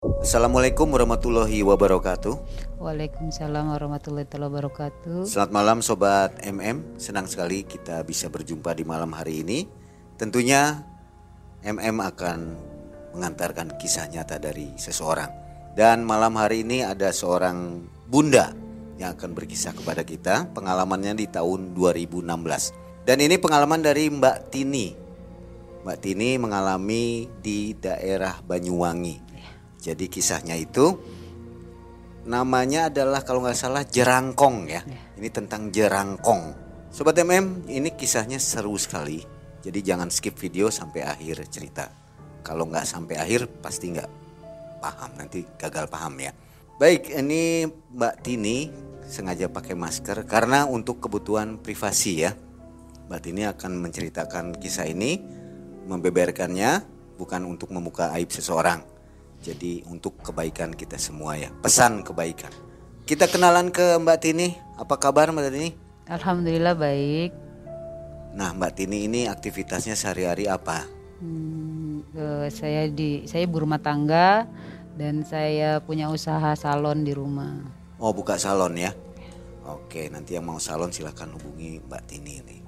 Assalamualaikum warahmatullahi wabarakatuh. Waalaikumsalam warahmatullahi wabarakatuh. Selamat malam sobat MM. Senang sekali kita bisa berjumpa di malam hari ini. Tentunya MM akan mengantarkan kisah nyata dari seseorang. Dan malam hari ini ada seorang bunda yang akan berkisah kepada kita pengalamannya di tahun 2016. Dan ini pengalaman dari Mbak Tini. Mbak Tini mengalami di daerah Banyuwangi. Jadi kisahnya itu namanya adalah kalau nggak salah jerangkong ya. Ini tentang jerangkong. Sobat MM, ini kisahnya seru sekali. Jadi jangan skip video sampai akhir cerita. Kalau nggak sampai akhir pasti nggak paham nanti gagal paham ya. Baik, ini Mbak Tini sengaja pakai masker karena untuk kebutuhan privasi ya. Mbak Tini akan menceritakan kisah ini, membeberkannya bukan untuk membuka aib seseorang jadi untuk kebaikan kita semua ya. Pesan kebaikan. Kita kenalan ke Mbak Tini. Apa kabar Mbak Tini? Alhamdulillah baik. Nah Mbak Tini ini aktivitasnya sehari-hari apa? Hmm, uh, saya di saya ibu rumah tangga dan saya punya usaha salon di rumah. Oh buka salon ya? Oke nanti yang mau salon silahkan hubungi Mbak Tini ini.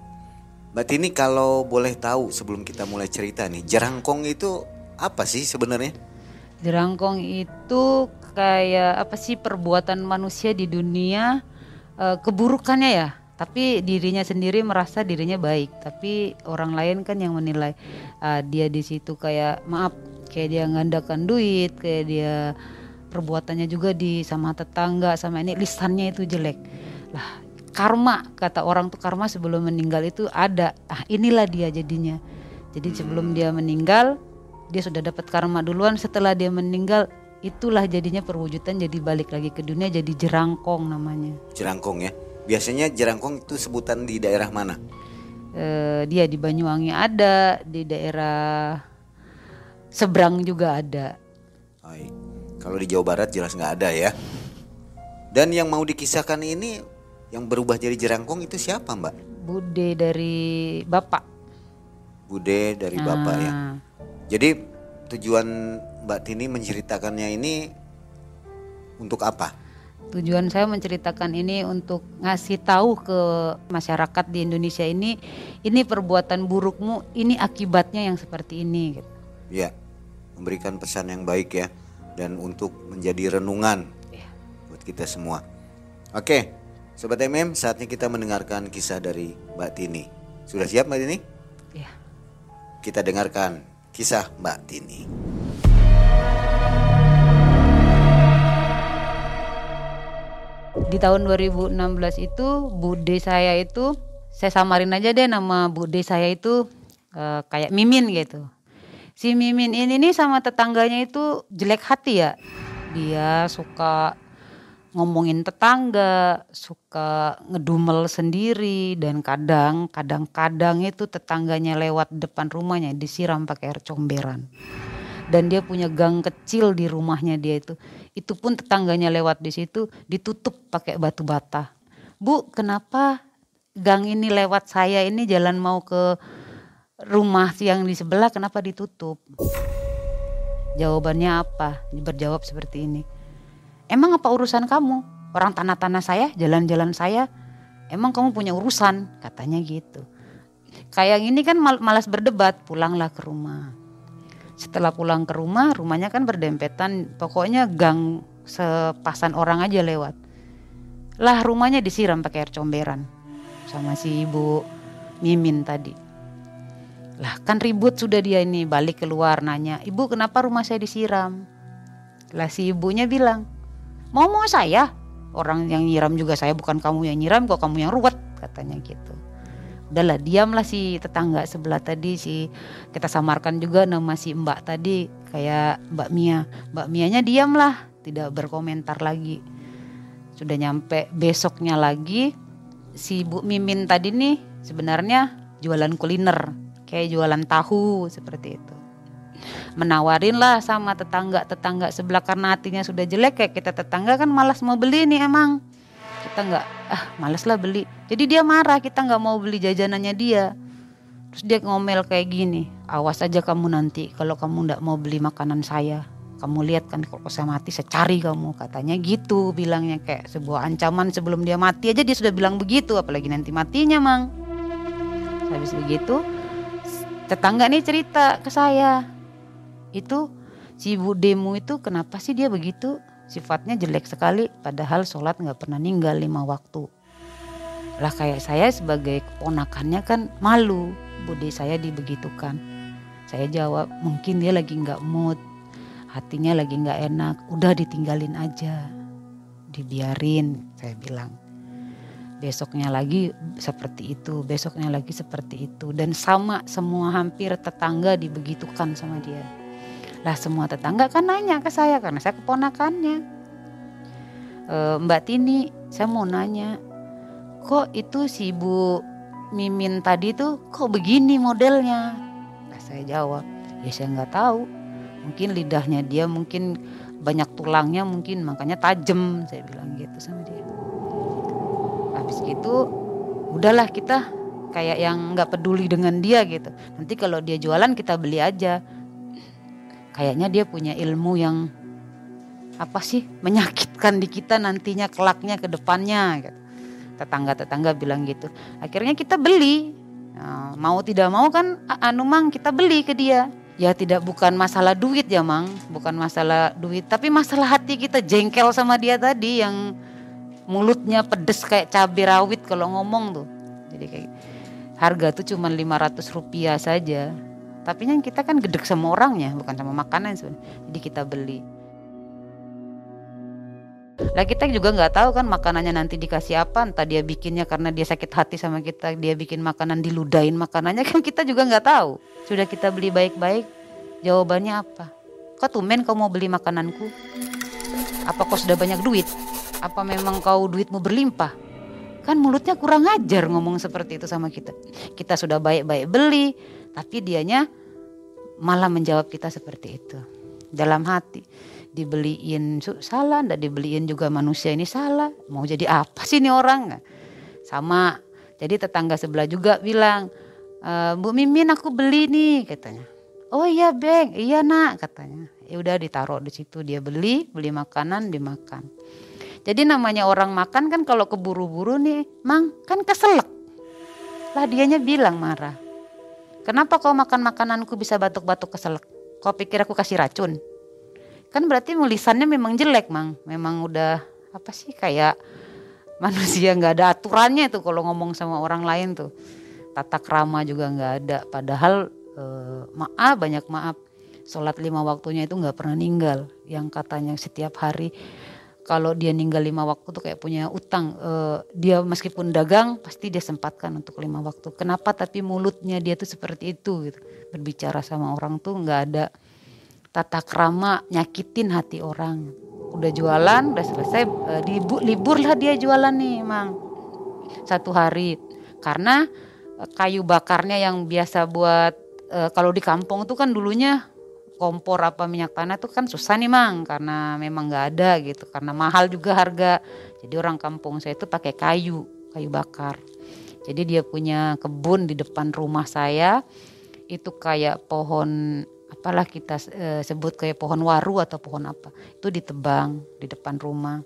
Mbak Tini kalau boleh tahu sebelum kita mulai cerita nih, jerangkong itu apa sih sebenarnya? Jerangkong itu kayak apa sih perbuatan manusia di dunia uh, keburukannya ya. Tapi dirinya sendiri merasa dirinya baik, tapi orang lain kan yang menilai uh, dia di situ kayak maaf kayak dia ngandakan duit, kayak dia perbuatannya juga di sama tetangga sama ini lisannya itu jelek. Lah karma kata orang tuh karma sebelum meninggal itu ada. Ah inilah dia jadinya. Jadi sebelum dia meninggal dia sudah dapat karma duluan setelah dia meninggal itulah jadinya perwujudan jadi balik lagi ke dunia jadi jerangkong namanya. Jerangkong ya? Biasanya jerangkong itu sebutan di daerah mana? E, dia di Banyuwangi ada di daerah seberang juga ada. Oh, kalau di Jawa Barat jelas nggak ada ya. Dan yang mau dikisahkan ini yang berubah jadi jerangkong itu siapa mbak? Bude dari bapak. Bude dari nah. bapak ya. Nah. Jadi tujuan Mbak Tini menceritakannya ini untuk apa? Tujuan saya menceritakan ini untuk ngasih tahu ke masyarakat di Indonesia ini, ini perbuatan burukmu, ini akibatnya yang seperti ini. Gitu. Ya, memberikan pesan yang baik ya, dan untuk menjadi renungan ya. buat kita semua. Oke, Sobat MM, saatnya kita mendengarkan kisah dari Mbak Tini. Sudah siap Mbak Tini? Ya. Kita dengarkan Kisah Mbak Tini. Di tahun 2016 itu bude saya itu saya samarin aja deh nama bude saya itu uh, kayak Mimin gitu. Si Mimin ini nih sama tetangganya itu jelek hati ya. Dia suka ngomongin tetangga, suka ngedumel sendiri dan kadang kadang-kadang itu tetangganya lewat depan rumahnya disiram pakai air comberan. Dan dia punya gang kecil di rumahnya dia itu. Itu pun tetangganya lewat di situ ditutup pakai batu bata. Bu, kenapa gang ini lewat saya ini jalan mau ke rumah yang di sebelah kenapa ditutup? Jawabannya apa? Berjawab seperti ini Emang apa urusan kamu? Orang tanah-tanah saya, jalan-jalan saya, emang kamu punya urusan? Katanya gitu. Kayak ini kan mal malas berdebat, pulanglah ke rumah. Setelah pulang ke rumah, rumahnya kan berdempetan, pokoknya gang sepasan orang aja lewat. Lah rumahnya disiram pakai air comberan sama si ibu Mimin tadi. Lah kan ribut sudah dia ini balik keluar nanya, ibu kenapa rumah saya disiram? Lah si ibunya bilang, mau mau saya. Orang yang nyiram juga saya bukan kamu yang nyiram kok kamu yang ruwet katanya gitu. Udahlah diamlah si tetangga sebelah tadi si kita samarkan juga nama si mbak tadi kayak mbak Mia. Mbak Mianya diamlah tidak berkomentar lagi. Sudah nyampe besoknya lagi si Bu Mimin tadi nih sebenarnya jualan kuliner kayak jualan tahu seperti itu menawarin lah sama tetangga-tetangga sebelah. Karena hatinya sudah jelek kayak kita tetangga kan malas mau beli nih emang. Kita nggak ah malas lah beli. Jadi dia marah kita nggak mau beli jajanannya dia. Terus dia ngomel kayak gini awas aja kamu nanti kalau kamu nggak mau beli makanan saya. Kamu lihat kan kalau saya mati saya cari kamu. Katanya gitu bilangnya kayak sebuah ancaman sebelum dia mati aja dia sudah bilang begitu apalagi nanti matinya mang. Habis begitu tetangga nih cerita ke saya itu si Bu Demu itu kenapa sih dia begitu? Sifatnya jelek sekali padahal sholat nggak pernah ninggal lima waktu. Lah kayak saya sebagai keponakannya kan malu bude saya dibegitukan. Saya jawab mungkin dia lagi nggak mood hatinya lagi nggak enak udah ditinggalin aja dibiarin saya bilang. Besoknya lagi seperti itu besoknya lagi seperti itu. Dan sama semua hampir tetangga dibegitukan sama dia lah semua tetangga kan nanya ke saya karena saya keponakannya. E, Mbak Tini saya mau nanya kok itu si ibu Mimin tadi tuh kok begini modelnya? Nah, saya jawab ya saya nggak tahu. Mungkin lidahnya dia mungkin banyak tulangnya mungkin makanya tajam saya bilang gitu sama dia. Habis gitu udahlah kita kayak yang nggak peduli dengan dia gitu. Nanti kalau dia jualan kita beli aja kayaknya dia punya ilmu yang apa sih menyakitkan di kita nantinya kelaknya ke depannya gitu. tetangga-tetangga bilang gitu. Akhirnya kita beli. Nah, mau tidak mau kan anu mang kita beli ke dia. Ya tidak bukan masalah duit ya mang. Bukan masalah duit tapi masalah hati kita. Jengkel sama dia tadi yang mulutnya pedes kayak cabai rawit kalau ngomong tuh. Jadi kayak harga tuh cuma 500 rupiah saja tapi yang kita kan gedek sama orangnya bukan sama makanan sebenarnya. Jadi kita beli. Lah kita juga nggak tahu kan makanannya nanti dikasih apa entah dia bikinnya karena dia sakit hati sama kita dia bikin makanan diludain makanannya kan kita juga nggak tahu. Sudah kita beli baik-baik jawabannya apa? Kau tumen kau mau beli makananku? Apa kau sudah banyak duit? Apa memang kau duitmu berlimpah? Kan mulutnya kurang ajar ngomong seperti itu sama kita. Kita sudah baik-baik beli tapi dianya malah menjawab kita seperti itu. Dalam hati dibeliin salah ndak dibeliin juga manusia ini salah. Mau jadi apa sih ini orang? Sama jadi tetangga sebelah juga bilang e, Bu Mimin aku beli nih katanya. Oh iya Beng. Iya nak katanya. Ya udah ditaruh di situ. Dia beli beli makanan dimakan. Jadi namanya orang makan kan kalau keburu-buru nih mang kan keselak. Lah dianya bilang marah kenapa kau makan makananku bisa batuk-batuk keselak? Kau pikir aku kasih racun? Kan berarti mulisannya memang jelek mang. Memang udah apa sih kayak manusia nggak ada aturannya tuh kalau ngomong sama orang lain tuh. Tata krama juga nggak ada. Padahal eh, maaf banyak maaf sholat lima waktunya itu nggak pernah ninggal. Yang katanya setiap hari kalau dia ninggal lima waktu tuh kayak punya utang eh, dia meskipun dagang pasti dia sempatkan untuk lima waktu. Kenapa tapi mulutnya dia tuh seperti itu gitu. Berbicara sama orang tuh nggak ada tata krama nyakitin hati orang. Udah jualan udah selesai e, libur libur lah dia jualan nih emang satu hari. Karena e, kayu bakarnya yang biasa buat e, kalau di kampung tuh kan dulunya kompor apa minyak tanah tuh kan susah nih mang karena memang nggak ada gitu karena mahal juga harga. Jadi orang kampung saya itu pakai kayu kayu bakar. Jadi dia punya kebun di depan rumah saya itu kayak pohon apalah kita e, sebut kayak pohon waru atau pohon apa itu ditebang di depan rumah.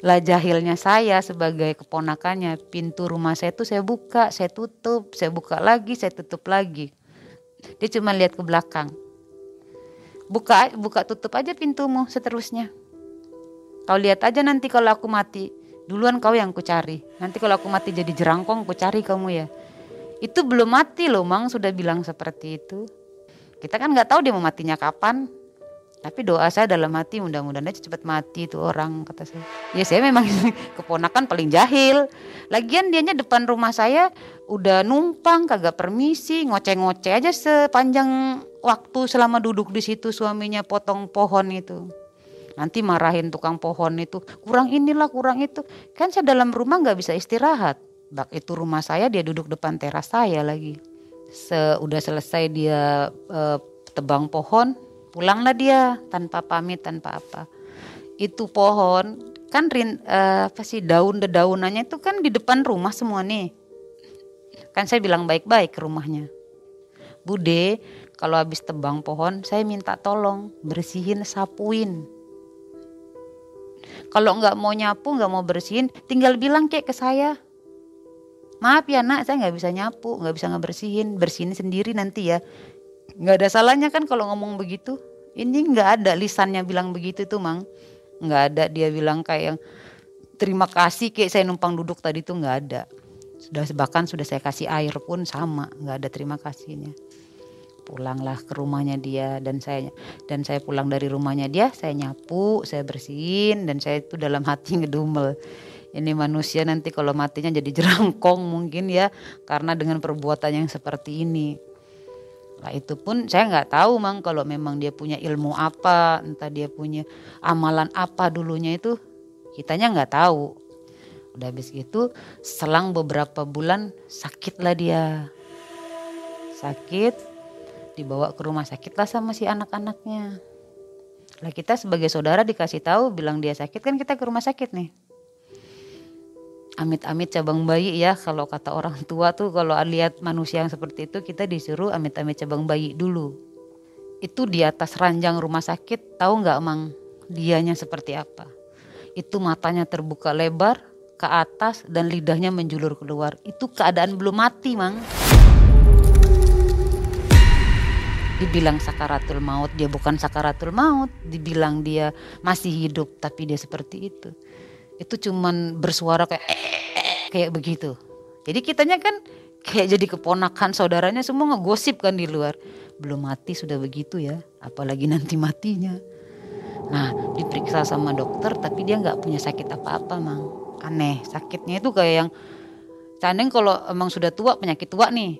Lah jahilnya saya sebagai keponakannya pintu rumah saya itu saya buka saya tutup saya buka lagi saya tutup lagi. Dia cuma lihat ke belakang buka buka tutup aja pintumu seterusnya kau lihat aja nanti kalau aku mati duluan kau yang ku cari nanti kalau aku mati jadi jerangkong ku cari kamu ya itu belum mati loh mang sudah bilang seperti itu kita kan nggak tahu dia mau matinya kapan. Tapi doa saya dalam hati mudah-mudahan aja cepat mati tuh orang kata saya. Ya saya memang keponakan paling jahil. Lagian dianya depan rumah saya udah numpang kagak permisi ngoceh-ngoceh aja sepanjang waktu selama duduk di situ suaminya potong pohon itu. Nanti marahin tukang pohon itu kurang inilah kurang itu. Kan saya dalam rumah nggak bisa istirahat. Bak itu rumah saya dia duduk depan teras saya lagi se udah selesai dia uh, tebang pohon pulanglah dia tanpa pamit tanpa apa itu pohon kan rin, uh, apa sih daun dedaunannya itu kan di depan rumah semua nih kan saya bilang baik-baik ke rumahnya. Bude kalau habis tebang pohon saya minta tolong bersihin sapuin. Kalau nggak mau nyapu nggak mau bersihin tinggal bilang kayak ke saya. Maaf ya nak saya nggak bisa nyapu nggak bisa ngebersihin. Bersihin sendiri nanti ya. Nggak ada salahnya kan kalau ngomong begitu. Ini nggak ada lisannya bilang begitu tuh mang. Nggak ada dia bilang kayak yang terima kasih kayak saya numpang duduk tadi tuh nggak ada sudah bahkan sudah saya kasih air pun sama nggak ada terima kasihnya. Pulanglah ke rumahnya dia dan saya dan saya pulang dari rumahnya dia saya nyapu saya bersihin dan saya itu dalam hati ngedumel. Ini manusia nanti kalau matinya jadi jerangkong mungkin ya karena dengan perbuatan yang seperti ini. Nah itu pun saya nggak tahu mang kalau memang dia punya ilmu apa, entah dia punya amalan apa dulunya itu kitanya nggak tahu. Udah habis gitu selang beberapa bulan sakitlah dia. Sakit dibawa ke rumah sakit lah sama si anak-anaknya. Lah kita sebagai saudara dikasih tahu bilang dia sakit kan kita ke rumah sakit nih amit-amit cabang bayi ya kalau kata orang tua tuh kalau lihat manusia yang seperti itu kita disuruh amit-amit cabang bayi dulu itu di atas ranjang rumah sakit tahu nggak emang dianya seperti apa itu matanya terbuka lebar ke atas dan lidahnya menjulur keluar itu keadaan belum mati mang dibilang sakaratul maut dia bukan sakaratul maut dibilang dia masih hidup tapi dia seperti itu itu cuman bersuara kayak kayak begitu. Jadi kitanya kan kayak jadi keponakan saudaranya semua ngegosip kan di luar. Belum mati sudah begitu ya, apalagi nanti matinya. Nah diperiksa sama dokter tapi dia nggak punya sakit apa-apa mang. Aneh sakitnya itu kayak yang Candeng kalau emang sudah tua penyakit tua nih.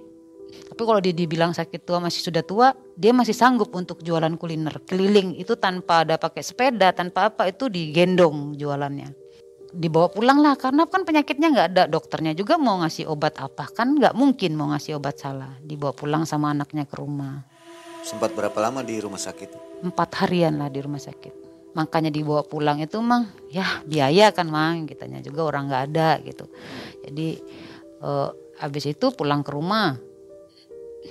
Tapi kalau dia dibilang sakit tua masih sudah tua, dia masih sanggup untuk jualan kuliner. Keliling itu tanpa ada pakai sepeda, tanpa apa itu digendong jualannya. Dibawa pulang lah karena kan penyakitnya nggak ada. Dokternya juga mau ngasih obat apa? Kan nggak mungkin mau ngasih obat salah. Dibawa pulang sama anaknya ke rumah. Sempat berapa lama di rumah sakit? Empat harian lah di rumah sakit makanya dibawa pulang itu mang ya biaya kan mang kitanya juga orang nggak ada gitu. Jadi eh, habis itu pulang ke rumah.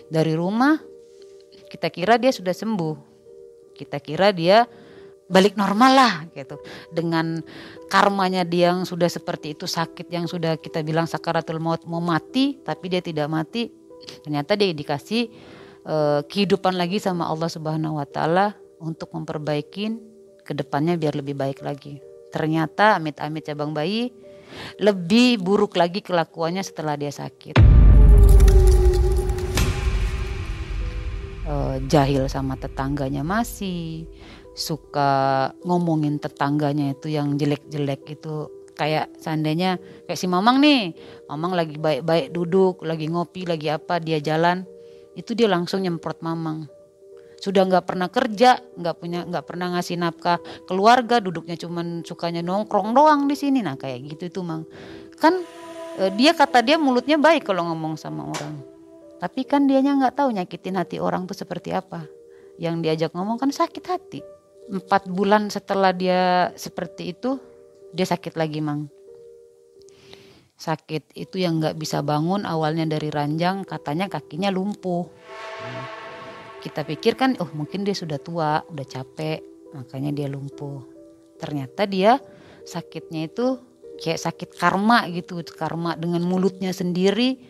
Dari rumah kita kira dia sudah sembuh. Kita kira dia balik normal lah gitu. Dengan karmanya dia yang sudah seperti itu sakit yang sudah kita bilang sakaratul maut mau mati tapi dia tidak mati ternyata dia dikasih uh, kehidupan lagi sama Allah Subhanahu wa taala untuk memperbaiki ke depannya biar lebih baik lagi. Ternyata amit-amit cabang bayi lebih buruk lagi kelakuannya setelah dia sakit. Uh, jahil sama tetangganya masih suka ngomongin tetangganya itu yang jelek-jelek itu. Kayak seandainya kayak si Mamang nih Mamang lagi baik-baik duduk lagi ngopi lagi apa dia jalan itu dia langsung nyemprot Mamang sudah nggak pernah kerja nggak punya nggak pernah ngasih nafkah keluarga duduknya cuman sukanya nongkrong doang di sini. Nah kayak gitu itu mang. Kan eh, dia kata dia mulutnya baik kalau ngomong sama orang. Tapi kan dianya nggak tahu nyakitin hati orang tuh seperti apa. Yang diajak ngomong kan sakit hati. Empat bulan setelah dia seperti itu dia sakit lagi mang. Sakit itu yang nggak bisa bangun awalnya dari ranjang katanya kakinya lumpuh kita pikir kan oh mungkin dia sudah tua udah capek makanya dia lumpuh ternyata dia sakitnya itu kayak sakit karma gitu karma dengan mulutnya sendiri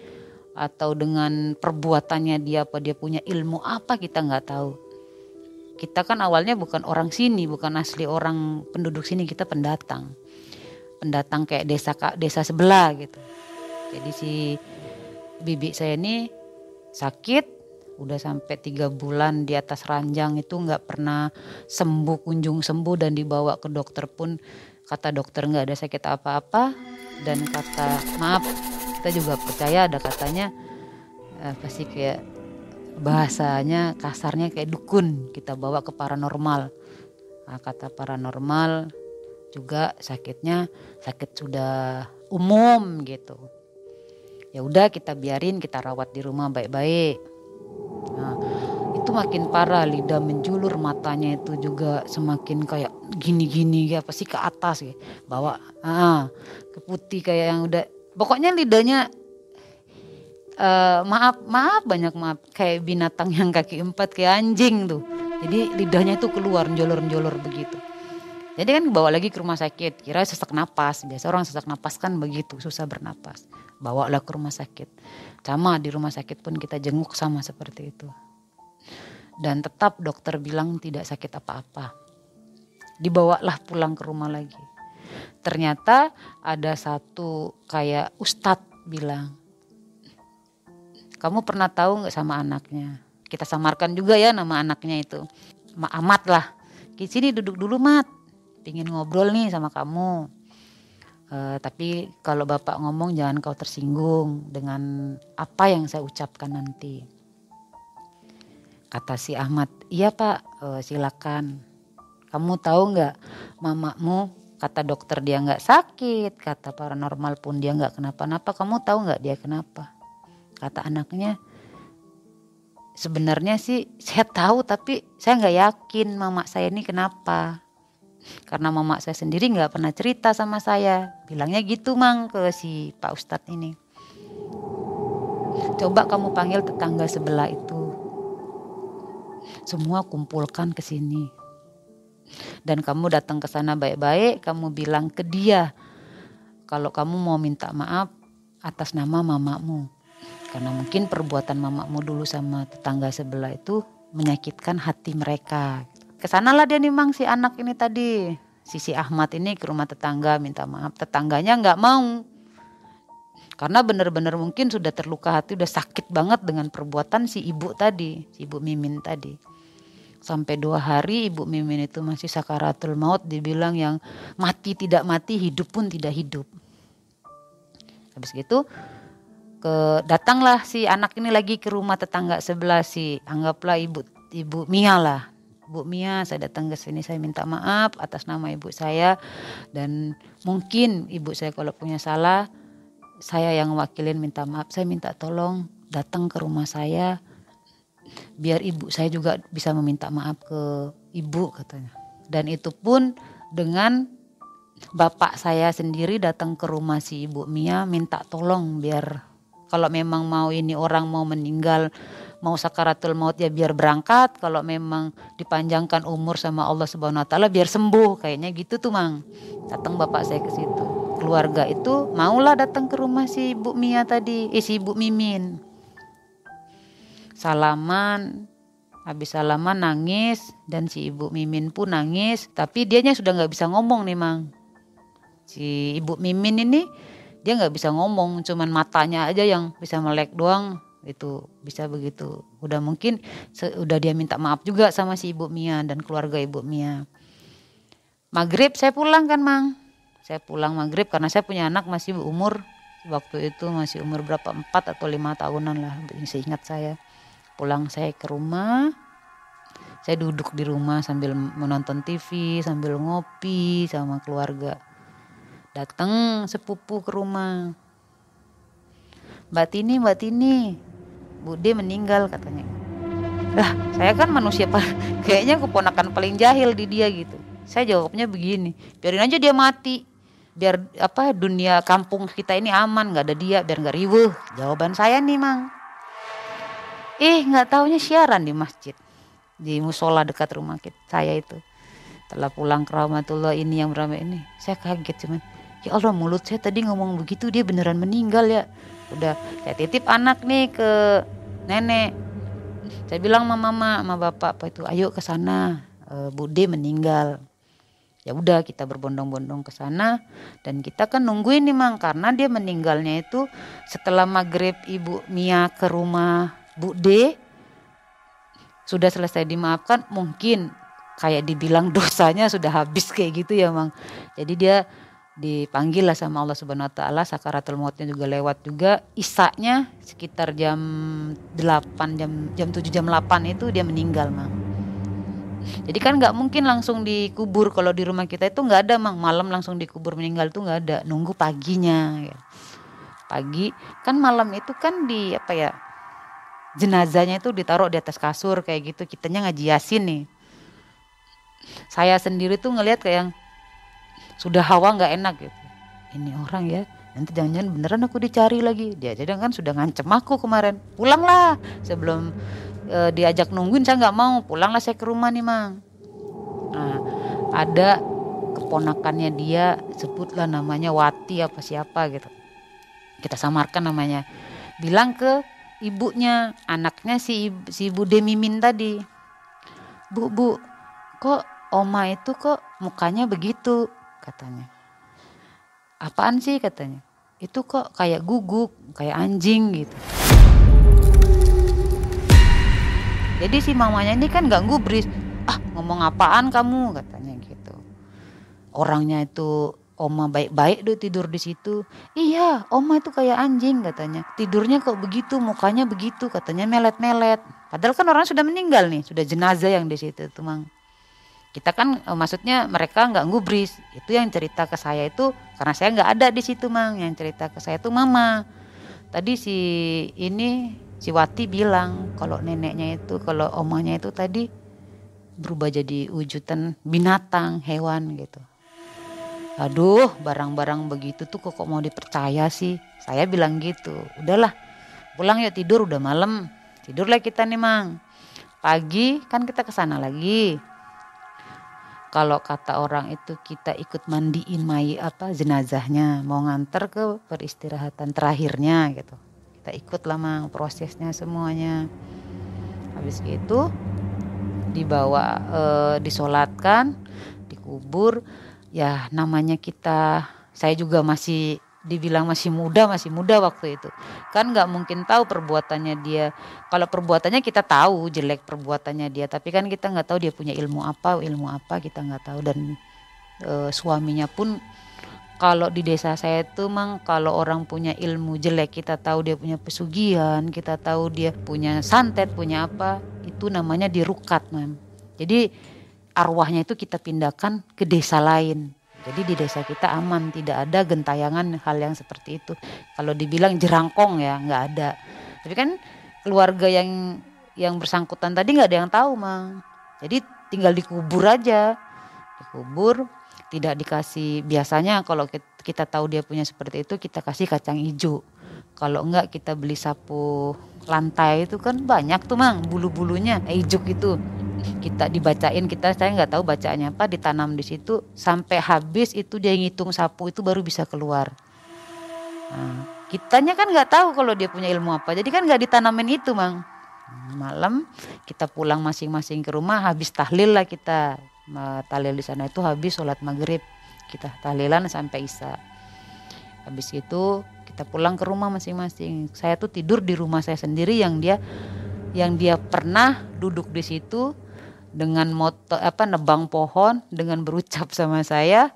atau dengan perbuatannya dia apa dia punya ilmu apa kita nggak tahu kita kan awalnya bukan orang sini, bukan asli orang penduduk sini, kita pendatang. Pendatang kayak desa desa sebelah gitu. Jadi si bibi saya ini sakit, udah sampai tiga bulan di atas ranjang itu nggak pernah sembuh kunjung sembuh dan dibawa ke dokter pun kata dokter nggak ada sakit apa-apa dan kata maaf kita juga percaya ada katanya apa sih kayak bahasanya kasarnya kayak dukun kita bawa ke paranormal. Nah, kata paranormal juga sakitnya sakit sudah umum gitu. Ya udah kita biarin kita rawat di rumah baik-baik nah itu makin parah lidah menjulur matanya itu juga semakin kayak gini-gini ya pasti ke atas ya bawa ah ke putih kayak yang udah pokoknya lidahnya uh, maaf maaf banyak maaf kayak binatang yang kaki empat kayak anjing tuh. Jadi lidahnya itu keluar jolor-jolor begitu. Jadi kan bawa lagi ke rumah sakit kira sesak napas biasa orang sesak napas kan begitu susah bernapas bawa lah ke rumah sakit. Sama di rumah sakit pun kita jenguk sama seperti itu. Dan tetap dokter bilang tidak sakit apa-apa. Dibawalah pulang ke rumah lagi. Ternyata ada satu kayak ustadz bilang kamu pernah tahu nggak sama anaknya? Kita samarkan juga ya nama anaknya itu. Ma Amat lah. Di sini duduk dulu Mat. Pingin ngobrol nih sama kamu uh, tapi kalau bapak ngomong jangan kau tersinggung dengan apa yang saya ucapkan nanti. Kata si Ahmad iya pak uh, silakan. Kamu tahu nggak mamamu kata dokter dia nggak sakit kata paranormal pun dia nggak kenapa-napa. Kamu tahu nggak dia kenapa? Kata anaknya sebenarnya sih saya tahu tapi saya nggak yakin mama saya ini kenapa karena mama saya sendiri nggak pernah cerita sama saya. Bilangnya gitu mang ke si pak ustadz ini. Coba kamu panggil tetangga sebelah itu. Semua kumpulkan ke sini. Dan kamu datang ke sana baik-baik kamu bilang ke dia kalau kamu mau minta maaf atas nama mamamu. Karena mungkin perbuatan mamamu dulu sama tetangga sebelah itu menyakitkan hati mereka. Ke sanalah dia nih mang si anak ini tadi. Sisi Ahmad ini ke rumah tetangga minta maaf. Tetangganya nggak mau. Karena benar-benar mungkin sudah terluka hati, udah sakit banget dengan perbuatan si ibu tadi, si ibu Mimin tadi. Sampai dua hari ibu Mimin itu masih sakaratul maut dibilang yang mati tidak mati, hidup pun tidak hidup. Habis gitu ke datanglah si anak ini lagi ke rumah tetangga sebelah si anggaplah ibu ibu Mia lah Bu Mia saya datang ke sini saya minta maaf atas nama ibu saya. Dan mungkin ibu saya kalau punya salah saya yang wakilin minta maaf. Saya minta tolong datang ke rumah saya biar ibu saya juga bisa meminta maaf ke ibu katanya. Dan itu pun dengan bapak saya sendiri datang ke rumah si ibu Mia minta tolong biar kalau memang mau ini orang mau meninggal mau sakaratul maut ya biar berangkat. Kalau memang dipanjangkan umur sama Allah Subhanahu wa taala biar sembuh. Kayaknya gitu tuh Mang. Datang bapak saya ke situ. Keluarga itu maulah datang ke rumah si ibu Mia tadi. Eh si ibu Mimin. Salaman. Habis salaman nangis. Dan si ibu Mimin pun nangis. Tapi dianya sudah nggak bisa ngomong nih Mang. Si ibu Mimin ini dia nggak bisa ngomong. Cuman matanya aja yang bisa melek doang itu bisa begitu. Udah mungkin udah dia minta maaf juga sama si ibu Mia dan keluarga ibu Mia. Maghrib saya pulang kan mang? Saya pulang maghrib karena saya punya anak masih umur waktu itu masih umur berapa empat atau lima tahunan lah ingat saya. Pulang saya ke rumah. Saya duduk di rumah sambil menonton TV sambil ngopi sama keluarga. Datang sepupu ke rumah. Mbak Tini Mbak Tini Bude meninggal katanya. Lah saya kan manusia pak kayaknya keponakan paling jahil di dia gitu. Saya jawabnya begini biarin aja dia mati. Biar apa dunia kampung kita ini aman nggak ada dia biar nggak riuh. Jawaban saya nih mang. Eh nggak taunya siaran di masjid di musola dekat rumah kita saya itu. Setelah pulang ke rahmatullah ini yang beramai ini. Saya kaget cuman ya Allah mulut saya tadi ngomong begitu dia beneran meninggal ya. Udah saya titip anak nih ke nenek. Saya bilang sama mama sama bapak apa itu? Ayo ke sana. E, bude meninggal. Ya udah kita berbondong-bondong ke sana. Dan kita kan nungguin nih mang karena dia meninggalnya itu setelah maghrib ibu Mia ke rumah bude sudah selesai dimaafkan mungkin kayak dibilang dosanya sudah habis kayak gitu ya mang. Jadi dia dipanggil lah sama Allah Subhanahu wa taala. Sakaratul mautnya juga lewat juga. Isaknya sekitar jam 8 jam jam 7 jam 8 itu dia meninggal mang. Jadi kan nggak mungkin langsung dikubur. Kalau di rumah kita itu nggak ada mang. Malam langsung dikubur meninggal itu nggak ada. Nunggu paginya ya. pagi. Kan malam itu kan di apa ya jenazahnya itu ditaruh di atas kasur kayak gitu. Kitanya ngaji yasin nih. Saya sendiri tuh ngelihat kayak yang sudah hawa nggak enak gitu. Ini orang ya nanti jangan-jangan beneran aku dicari lagi. Dia jadi kan sudah ngancem aku kemarin. Pulanglah. Sebelum e, diajak nungguin saya nggak mau. Pulanglah saya ke rumah nih mang. Nah, ada keponakannya dia sebutlah namanya Wati apa siapa gitu. Kita samarkan namanya. Bilang ke ibunya anaknya si si ibu Demimin tadi. Bu bu kok oma itu kok mukanya begitu katanya. Apaan sih katanya? Itu kok kayak guguk kayak anjing gitu. Jadi si mamanya ini kan gak gubris ah ngomong apaan kamu? Katanya gitu. Orangnya itu oma baik-baik tuh tidur di situ. Iya oma itu kayak anjing katanya. Tidurnya kok begitu mukanya begitu katanya melet-melet. Padahal kan orang sudah meninggal nih sudah jenazah yang di situ tuh mang kita kan e, maksudnya mereka nggak ngubris. Itu yang cerita ke saya itu karena saya nggak ada di situ mang. Yang cerita ke saya itu mama. Tadi si ini si Wati bilang kalau neneknya itu kalau omanya itu tadi berubah jadi wujudan binatang hewan gitu. Aduh barang-barang begitu tuh kok mau dipercaya sih? Saya bilang gitu. Udahlah pulang yuk tidur udah malam. Tidurlah kita nih mang. Pagi kan kita ke sana lagi kalau kata orang itu kita ikut mandiin mai apa jenazahnya mau nganter ke peristirahatan terakhirnya gitu. Kita ikut lama prosesnya semuanya. Habis itu dibawa e, disolatkan dikubur. Ya namanya kita saya juga masih dibilang masih muda masih muda waktu itu. Kan nggak mungkin tahu perbuatannya dia. Kalau perbuatannya kita tahu jelek perbuatannya dia. Tapi kan kita nggak tahu dia punya ilmu apa ilmu apa kita nggak tahu. Dan e, suaminya pun kalau di desa saya itu mang kalau orang punya ilmu jelek kita tahu dia punya pesugihan kita tahu dia punya santet punya apa itu namanya dirukat mam jadi arwahnya itu kita pindahkan ke desa lain jadi di desa kita aman, tidak ada gentayangan hal yang seperti itu. Kalau dibilang jerangkong ya nggak ada. Tapi kan keluarga yang yang bersangkutan tadi nggak ada yang tahu, mang. Jadi tinggal dikubur aja, dikubur, tidak dikasih. Biasanya kalau kita tahu dia punya seperti itu, kita kasih kacang hijau. Kalau enggak kita beli sapu lantai itu kan banyak tuh mang bulu-bulunya hijau itu. Kita dibacain kita saya nggak tahu bacaannya apa ditanam di situ sampai habis itu dia ngitung sapu itu baru bisa keluar. Nah, kitanya kan nggak tahu kalau dia punya ilmu apa jadi kan nggak ditanamin itu mang. Malam kita pulang masing-masing ke rumah habis tahlil lah kita. Tahlil di sana itu habis sholat maghrib. Kita tahlilan sampai isya. Habis itu kita pulang ke rumah masing-masing. Saya tuh tidur di rumah saya sendiri yang dia yang dia pernah duduk di situ dengan moto apa nebang pohon dengan berucap sama saya.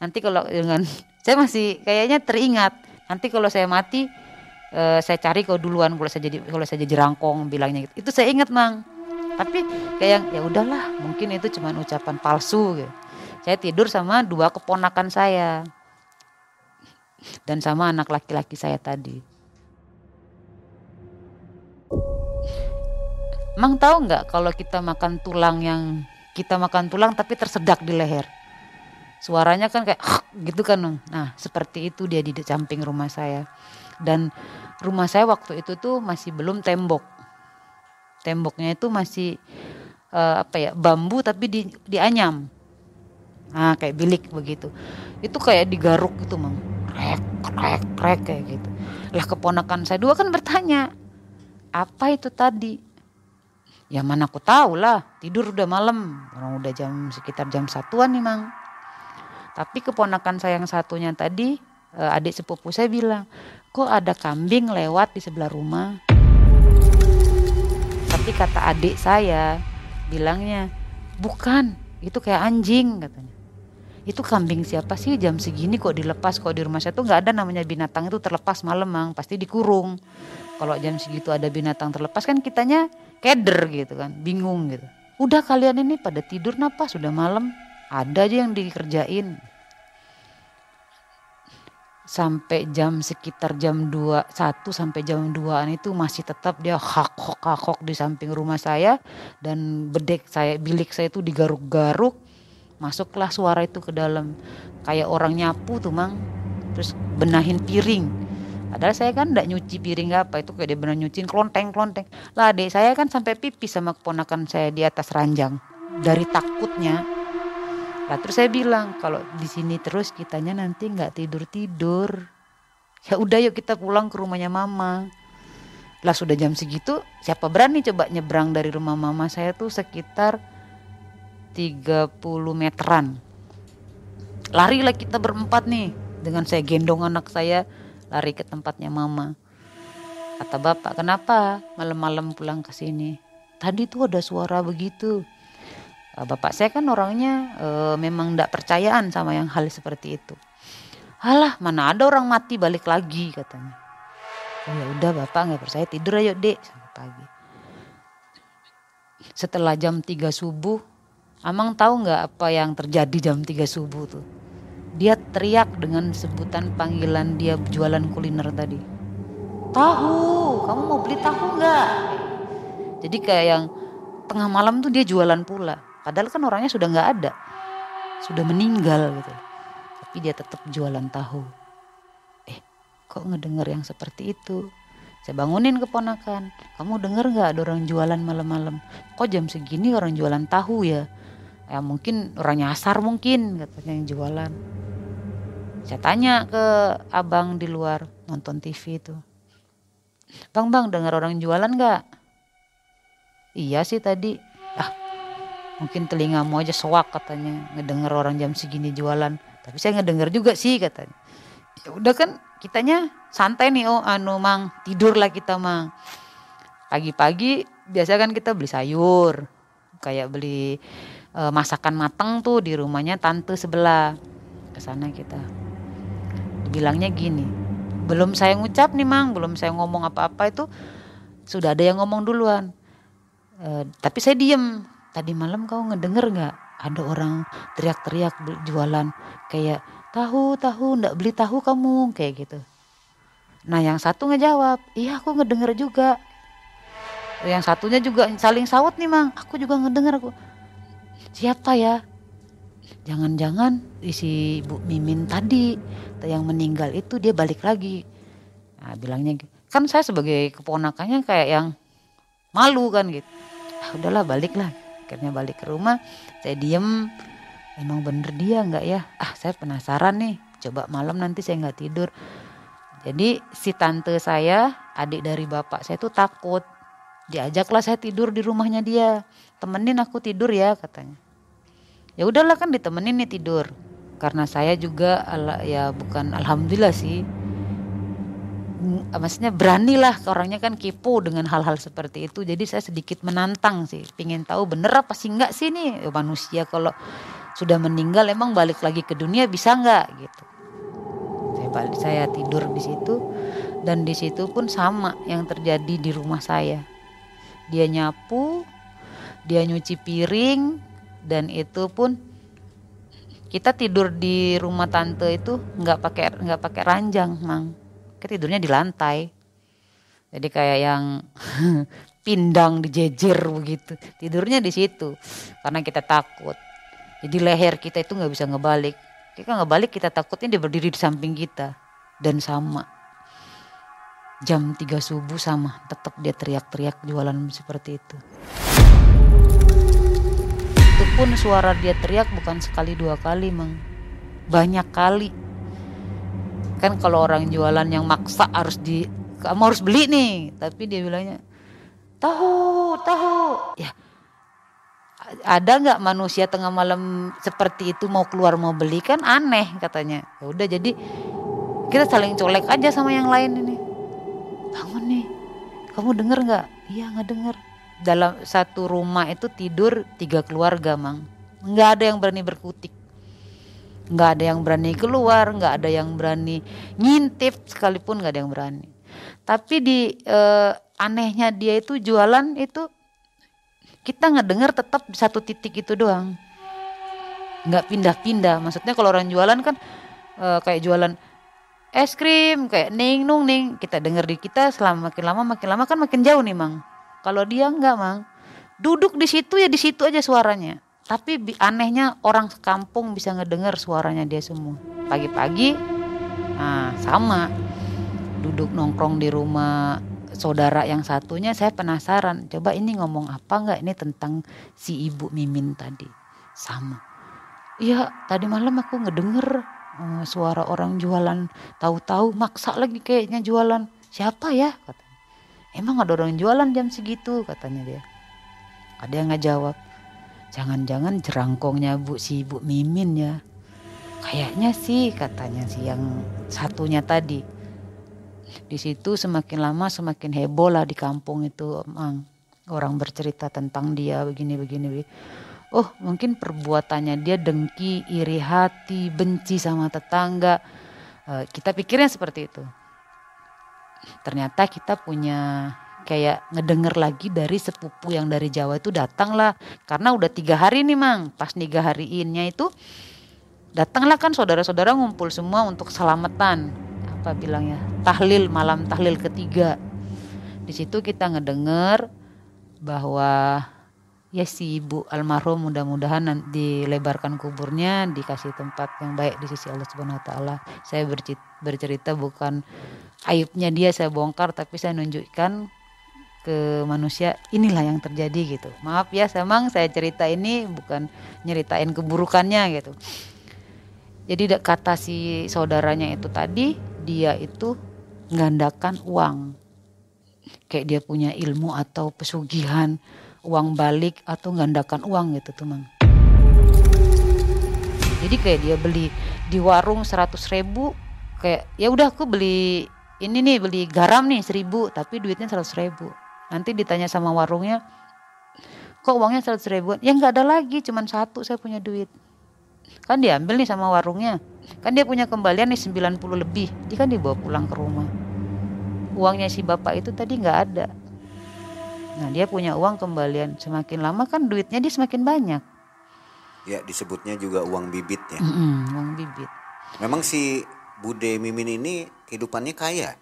Nanti kalau dengan saya masih kayaknya teringat. Nanti kalau saya mati uh, saya cari kau duluan kalau saya jadi kalau saya jadi rangkong bilangnya gitu. Itu saya ingat mang. Tapi kayak ya udahlah mungkin itu cuma ucapan palsu. Gitu. saya tidur sama dua keponakan saya dan sama anak laki-laki saya tadi Emang tahu nggak kalau kita makan tulang yang kita makan tulang tapi tersedak di leher? Suaranya kan kayak gitu kan. Nah, seperti itu dia di samping rumah saya. Dan rumah saya waktu itu tuh masih belum tembok. Temboknya itu masih uh, apa ya, bambu tapi di dianyam. Nah, kayak bilik begitu. Itu kayak digaruk gitu, Mang. Krek, krek, krek kayak gitu. Lah keponakan saya dua kan bertanya, "Apa itu tadi?" Ya mana aku tahu lah, tidur udah malam, orang udah jam sekitar jam satuan nih mang. Tapi keponakan saya yang satunya tadi, eh, adik sepupu saya bilang, kok ada kambing lewat di sebelah rumah. Tapi kata adik saya, bilangnya, bukan, itu kayak anjing katanya. Itu kambing siapa sih? Jam segini kok dilepas kok di rumah saya tuh nggak ada namanya binatang itu terlepas malam mang. Pasti dikurung. Kalau jam segitu ada binatang terlepas kan kitanya keder gitu kan bingung gitu. Udah kalian ini pada tidur napa sudah malam. Ada aja yang dikerjain. Sampai jam sekitar jam 2 1 sampai jam 2an itu masih tetap dia hak hok hak hok di samping rumah saya. Dan bedek saya bilik saya itu digaruk-garuk masuklah suara itu ke dalam. Kayak orang nyapu tuh mang. Terus benahin piring. Padahal saya kan nggak nyuci piring apa itu kayak dia benar nyuciin klonteng klonteng lah adik saya kan sampai pipis sama keponakan saya di atas ranjang. Dari takutnya. Lah terus saya bilang kalau di sini terus kitanya nanti nggak tidur tidur ya udah yuk kita pulang ke rumahnya mama. Lah sudah jam segitu siapa berani coba nyebrang dari rumah mama saya tuh sekitar 30 meteran larilah kita berempat nih dengan saya gendong anak saya lari ke tempatnya mama kata bapak kenapa malam-malam pulang ke sini tadi tuh ada suara begitu Eh, bapak saya kan orangnya e, memang tidak percayaan sama yang hal seperti itu. Alah, mana ada orang mati balik lagi katanya. Oh ya udah bapak nggak percaya tidur ayo dek sampai pagi. Setelah jam 3 subuh, Amang tahu nggak apa yang terjadi jam 3 subuh tuh? Dia teriak dengan sebutan panggilan dia jualan kuliner tadi. Tahu, kamu mau beli tahu nggak? Jadi kayak yang tengah malam tuh dia jualan pula Padahal kan orangnya sudah nggak ada, sudah meninggal gitu. Tapi dia tetap jualan tahu. Eh, kok ngedenger yang seperti itu? Saya bangunin keponakan. Kamu denger nggak ada orang jualan malam-malam? Kok jam segini orang jualan tahu ya? Ya mungkin orang nyasar mungkin katanya yang jualan. Saya tanya ke abang di luar nonton TV itu. Bang bang dengar orang jualan nggak? Iya sih tadi. Ah mungkin telingamu aja sewak katanya ngedenger orang jam segini jualan tapi saya ngedenger juga sih katanya ya udah kan kitanya santai nih oh anu mang tidur lah kita mang pagi-pagi biasa kan kita beli sayur kayak beli e, masakan matang tuh di rumahnya tante sebelah. Ke sana kita. Dibilangnya gini belum saya ngucap nih mang. Belum saya ngomong apa-apa itu sudah ada yang ngomong duluan. E, tapi saya diem. Tadi malam kau ngedenger nggak ada orang teriak-teriak jualan kayak tahu tahu ndak beli tahu kamu kayak gitu. Nah yang satu ngejawab iya aku ngedenger juga. Yang satunya juga saling sawut nih mang. Aku juga ngedenger aku siapa ya? Jangan-jangan isi Bu Mimin tadi yang meninggal itu dia balik lagi. Nah bilangnya kan saya sebagai keponakannya kayak yang malu kan gitu. Ah, udahlah balik lah akhirnya balik ke rumah saya diem. Emang bener dia nggak ya? Ah saya penasaran nih. Coba malam nanti saya nggak tidur. Jadi si tante saya adik dari bapak saya tuh takut. Diajaklah saya tidur di rumahnya dia. Temenin aku tidur ya katanya ya udahlah kan ditemenin nih tidur. Karena saya juga ya bukan alhamdulillah sih. Maksudnya beranilah orangnya kan kepo dengan hal-hal seperti itu. Jadi saya sedikit menantang sih. Pingin tahu bener apa sih enggak sih nih? Manusia kalau sudah meninggal emang balik lagi ke dunia bisa nggak gitu. Saya balik saya tidur di situ. Dan di situ pun sama yang terjadi di rumah saya. Dia nyapu dia nyuci piring dan itu pun kita tidur di rumah tante itu nggak pakai nggak pakai ranjang mang. Tidurnya di lantai. Jadi kayak yang pindang dijejer begitu. Tidurnya di situ karena kita takut. Jadi leher kita itu nggak bisa ngebalik. Kita ngebalik kita takutnya dia berdiri di samping kita. Dan sama. Jam 3 subuh sama tetap dia teriak-teriak jualan seperti itu pun suara dia teriak bukan sekali dua kali mang. Banyak kali. Kan kalau orang jualan yang maksa harus di kamu harus beli nih. Tapi dia bilangnya tahu tahu. Ya ada nggak manusia tengah malam seperti itu mau keluar mau beli? Kan aneh katanya. Ya udah jadi kita saling colek aja sama yang lain ini. Bangun nih. Kamu denger nggak? Iya nggak denger dalam satu rumah itu tidur tiga keluarga mang. Nggak ada yang berani berkutik. Nggak ada yang berani keluar nggak ada yang berani ngintip sekalipun nggak ada yang berani. Tapi di eh, anehnya dia itu jualan itu kita nggak dengar tetap di satu titik itu doang. Nggak pindah-pindah. Maksudnya kalau orang jualan kan eh, kayak jualan es krim kayak ning nung ning. Kita dengar di kita selama makin lama makin lama kan makin jauh nih mang kalau dia nggak mang duduk di situ ya di situ aja suaranya. Tapi anehnya orang kampung bisa ngedengar suaranya dia semua. Pagi-pagi nah sama. Duduk nongkrong di rumah saudara yang satunya saya penasaran coba ini ngomong apa nggak ini tentang si ibu Mimin tadi. Sama. Iya tadi malam aku ngedenger uh, suara orang jualan tahu-tahu maksa lagi kayaknya jualan. Siapa ya? katanya emang ada orang jualan jam segitu? katanya dia. Ada yang nggak jawab jangan-jangan jerangkongnya bu si ibu Mimin ya. Kayaknya sih katanya si yang satunya tadi. Di situ semakin lama semakin heboh lah di kampung itu emang orang bercerita tentang dia begini begini, begini. oh mungkin perbuatannya dia dengki iri hati benci sama tetangga. Uh, kita pikirnya seperti itu ternyata kita punya kayak ngedenger lagi dari sepupu yang dari Jawa itu datang lah. Karena udah tiga hari nih mang. Pas tiga hari innya itu datanglah kan saudara-saudara ngumpul semua untuk selamatan. Apa bilangnya tahlil malam tahlil ketiga. Di situ kita ngedenger bahwa ya si ibu almarhum mudah-mudahan dilebarkan kuburnya dikasih tempat yang baik di sisi Allah Subhanahu Wa Taala. Saya bercerita bukan aibnya dia saya bongkar tapi saya nunjukkan ke manusia inilah yang terjadi gitu maaf ya memang saya cerita ini bukan nyeritain keburukannya gitu jadi kata si saudaranya itu tadi dia itu menggandakan uang. Kayak dia punya ilmu atau pesugihan, uang balik atau gandakan uang gitu tuh mang. Jadi kayak dia beli di warung 100 ribu, kayak ya udah aku beli ini nih beli garam nih seribu tapi duitnya 100 ribu. Nanti ditanya sama warungnya, kok uangnya 100 ribu? Ya nggak ada lagi, cuman satu saya punya duit. Kan diambil nih sama warungnya Kan dia punya kembalian nih 90 lebih. Dia kan dibawa pulang ke rumah. Uangnya si bapak itu tadi nggak ada. Nah dia punya uang kembalian. Semakin lama kan duitnya dia semakin banyak. Ya disebutnya juga uang bibit ya. Mm -mm, uang bibit. Memang si Bude Mimin ini kehidupannya kaya.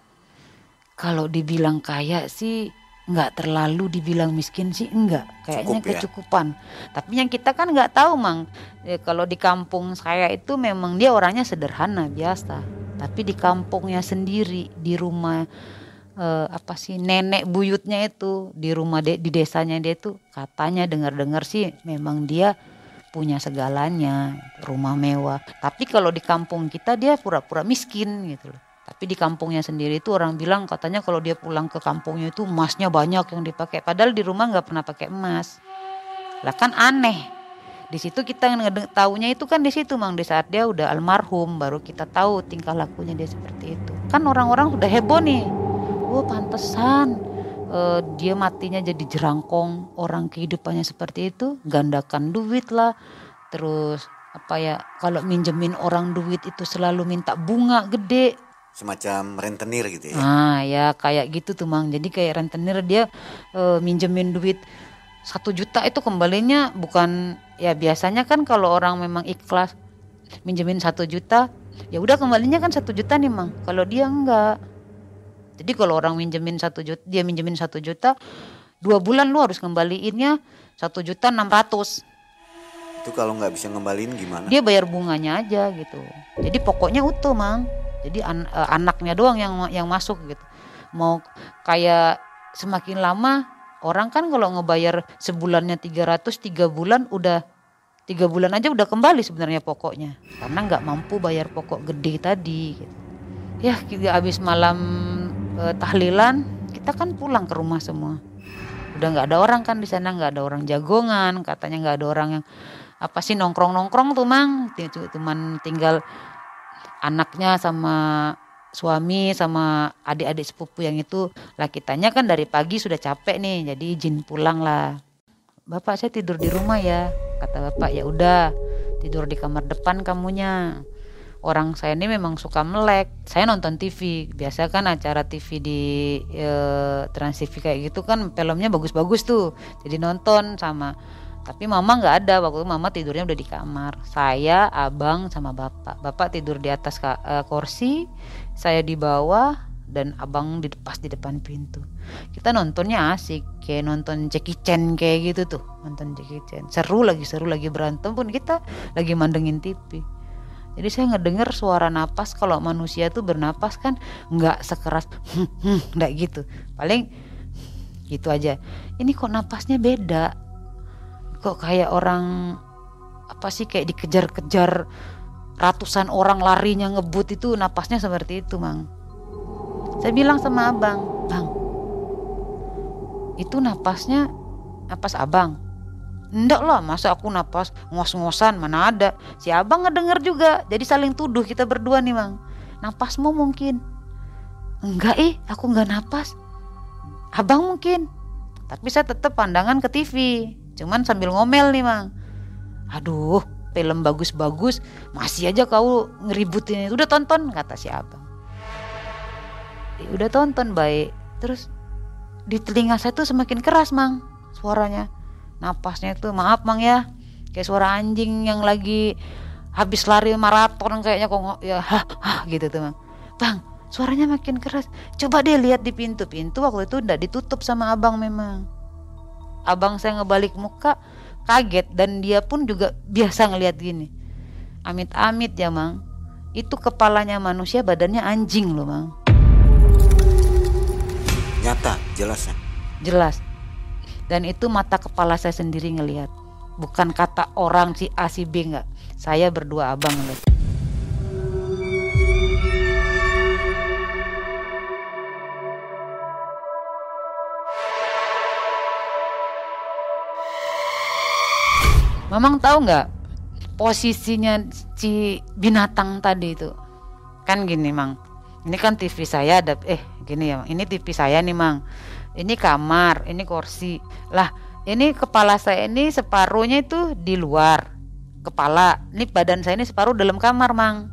Kalau dibilang kaya sih nggak terlalu dibilang miskin sih enggak kayaknya Cukup, ya? kecukupan. Tapi yang kita kan nggak tahu mang. Ya, kalau di kampung saya itu memang dia orangnya sederhana biasa. Tapi di kampungnya sendiri di rumah eh, apa sih nenek buyutnya itu di rumah de, di desanya dia itu katanya dengar-dengar sih memang dia punya segalanya rumah mewah. Tapi kalau di kampung kita dia pura-pura miskin gitu loh tapi di kampungnya sendiri itu orang bilang katanya kalau dia pulang ke kampungnya itu emasnya banyak yang dipakai. Padahal di rumah nggak pernah pakai emas. Lah kan aneh. Di situ kita tahunya itu kan di situ mang di saat dia udah almarhum baru kita tahu tingkah lakunya dia seperti itu. Kan orang-orang udah heboh nih. Oh pantesan uh, dia matinya jadi jerangkong orang kehidupannya seperti itu gandakan duit lah terus apa ya kalau minjemin orang duit itu selalu minta bunga gede semacam rentenir gitu ya. Ah ya kayak gitu tuh mang. Jadi kayak rentenir dia e, minjemin duit satu juta itu kembalinya bukan ya biasanya kan kalau orang memang ikhlas minjemin satu juta ya udah kembalinya kan satu juta nih mang. Kalau dia enggak. Jadi kalau orang minjemin satu juta dia minjemin satu juta dua bulan lu harus kembaliinnya satu juta enam ratus. Itu kalau nggak bisa ngembaliin gimana? Dia bayar bunganya aja gitu. Jadi pokoknya utuh mang jadi an, uh, anaknya doang yang yang masuk gitu. Mau kayak semakin lama orang kan kalau ngebayar sebulannya 300 tiga bulan udah tiga bulan aja udah kembali sebenarnya pokoknya. Karena nggak mampu bayar pokok gede tadi gitu. ya kita habis malam uh, tahlilan kita kan pulang ke rumah semua. Udah nggak ada orang kan di sana nggak ada orang jagongan katanya nggak ada orang yang apa sih nongkrong nongkrong tuh mang. Cuman tinggal anaknya sama suami sama adik-adik sepupu yang itu. Lah kitanya kan dari pagi sudah capek nih jadi izin pulang lah. Bapak saya tidur di rumah ya kata bapak. Ya udah tidur di kamar depan kamunya. Orang saya ini memang suka melek. Saya nonton TV biasa kan acara TV di e, Trans TV kayak gitu kan filmnya bagus-bagus tuh. Jadi nonton sama tapi mama nggak ada. Waktu itu mama tidurnya udah di kamar. Saya abang sama bapak. Bapak tidur di atas uh, kursi saya di bawah dan abang di pas di depan pintu. Kita nontonnya asik. Kayak nonton Jackie Chan kayak gitu tuh. Nonton Jackie Chan. Seru lagi seru lagi. Berantem pun kita lagi mandengin TV jadi saya ngedenger suara napas. Kalau manusia tuh bernapas kan nggak sekeras nggak gitu. Paling gitu aja. Ini kok napasnya beda kok kayak orang apa sih kayak dikejar-kejar ratusan orang larinya ngebut itu napasnya seperti itu mang saya bilang sama abang bang itu napasnya napas abang Enggak lah, masa aku napas ngos-ngosan mana ada. Si abang ngedenger juga, jadi saling tuduh kita berdua nih mang. Napasmu mungkin. Enggak ih, aku enggak napas. Abang mungkin. Tapi saya tetap pandangan ke TV. Cuman sambil ngomel nih mang. Aduh, film bagus-bagus masih aja kau ngeributin. Udah tonton kata si abang. Udah tonton baik. Terus di telinga saya tuh semakin keras mang suaranya napasnya itu maaf mang ya kayak suara anjing yang lagi habis lari maraton kayaknya kok ya hah, hah gitu tuh mang bang suaranya makin keras coba deh lihat di pintu pintu waktu itu udah ditutup sama abang memang abang saya ngebalik muka kaget. Dan dia pun juga biasa ngelihat gini. Amit-amit ya mang. Itu kepalanya manusia badannya anjing loh mang. Nyata jelasnya jelas. Dan itu mata kepala saya sendiri ngelihat bukan kata orang si A si B nggak. Saya berdua abang ngeliat Mamang tahu nggak posisinya si binatang tadi itu? Kan gini, Mang. Ini kan TV saya ada eh gini ya, Ini TV saya nih, Mang ini kamar, ini kursi. Lah, ini kepala saya ini separuhnya itu di luar kepala. Ini badan saya ini separuh dalam kamar, Mang.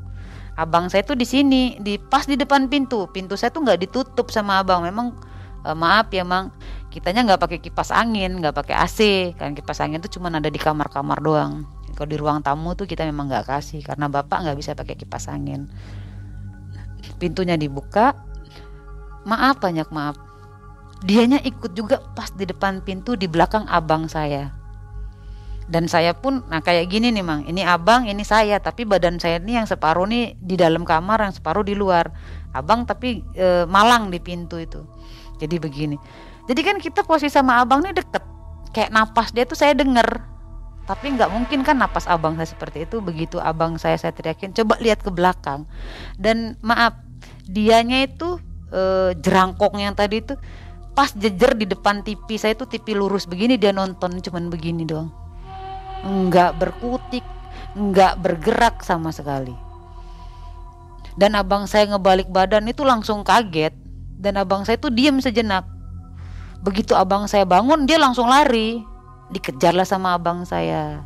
Abang saya tuh di sini, di pas di depan pintu. Pintu saya tuh nggak ditutup sama abang. Memang eh, maaf ya, Mang. Kitanya nggak pakai kipas angin, nggak pakai AC. Kan kipas angin tuh cuma ada di kamar-kamar doang. Kalau di ruang tamu tuh kita memang nggak kasih karena bapak nggak bisa pakai kipas angin. Pintunya dibuka. Maaf banyak maaf dianya ikut juga pas di depan pintu di belakang abang saya dan saya pun nah kayak gini nih mang ini abang ini saya tapi badan saya ini yang separuh nih di dalam kamar yang separuh di luar abang tapi e, malang di pintu itu jadi begini jadi kan kita posisi sama abang nih deket. Kayak napas dia tuh saya denger. Tapi nggak mungkin kan napas abang saya seperti itu. Begitu abang saya saya teriakin coba lihat ke belakang. Dan maaf dianya itu e, jerangkong yang tadi itu pas jejer di depan TV saya tuh TV lurus begini dia nonton cuman begini doang. Nggak berkutik nggak bergerak sama sekali. Dan abang saya ngebalik badan itu langsung kaget. Dan abang saya tuh diem sejenak begitu abang saya bangun dia langsung lari. Dikejarlah sama abang saya.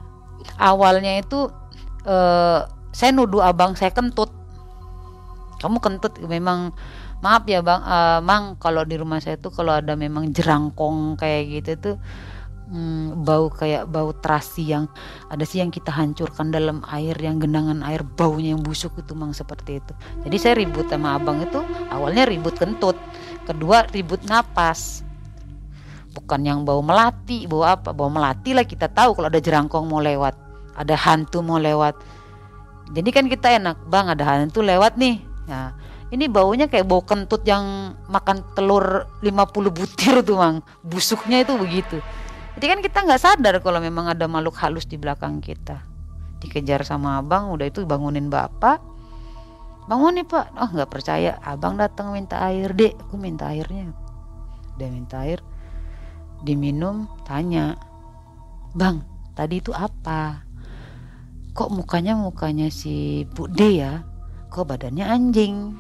Awalnya itu eh, saya nuduh abang saya kentut. Kamu kentut? Memang maaf ya bang uh, mang kalau di rumah saya tuh kalau ada memang jerangkong kayak gitu tuh hmm, bau kayak bau terasi yang ada sih yang kita hancurkan dalam air yang genangan air baunya yang busuk itu mang seperti itu. Jadi saya ribut sama abang itu awalnya ribut kentut kedua ribut napas bukan yang bau melati bau apa? Bau melati lah kita tahu kalau ada jerangkong mau lewat ada hantu mau lewat. Jadi kan kita enak bang ada hantu lewat nih. Nah ini baunya kayak bau kentut yang makan telur 50 butir tuh mang. Busuknya itu begitu. Jadi kan kita nggak sadar kalau memang ada makhluk halus di belakang kita. Dikejar sama abang udah itu bangunin bapak. Bangun nih pak. Oh nggak percaya. Abang datang minta air dek. Aku minta airnya. Dia minta air diminum tanya bang tadi itu apa? Kok mukanya mukanya si Bu D ya? Kok badannya anjing?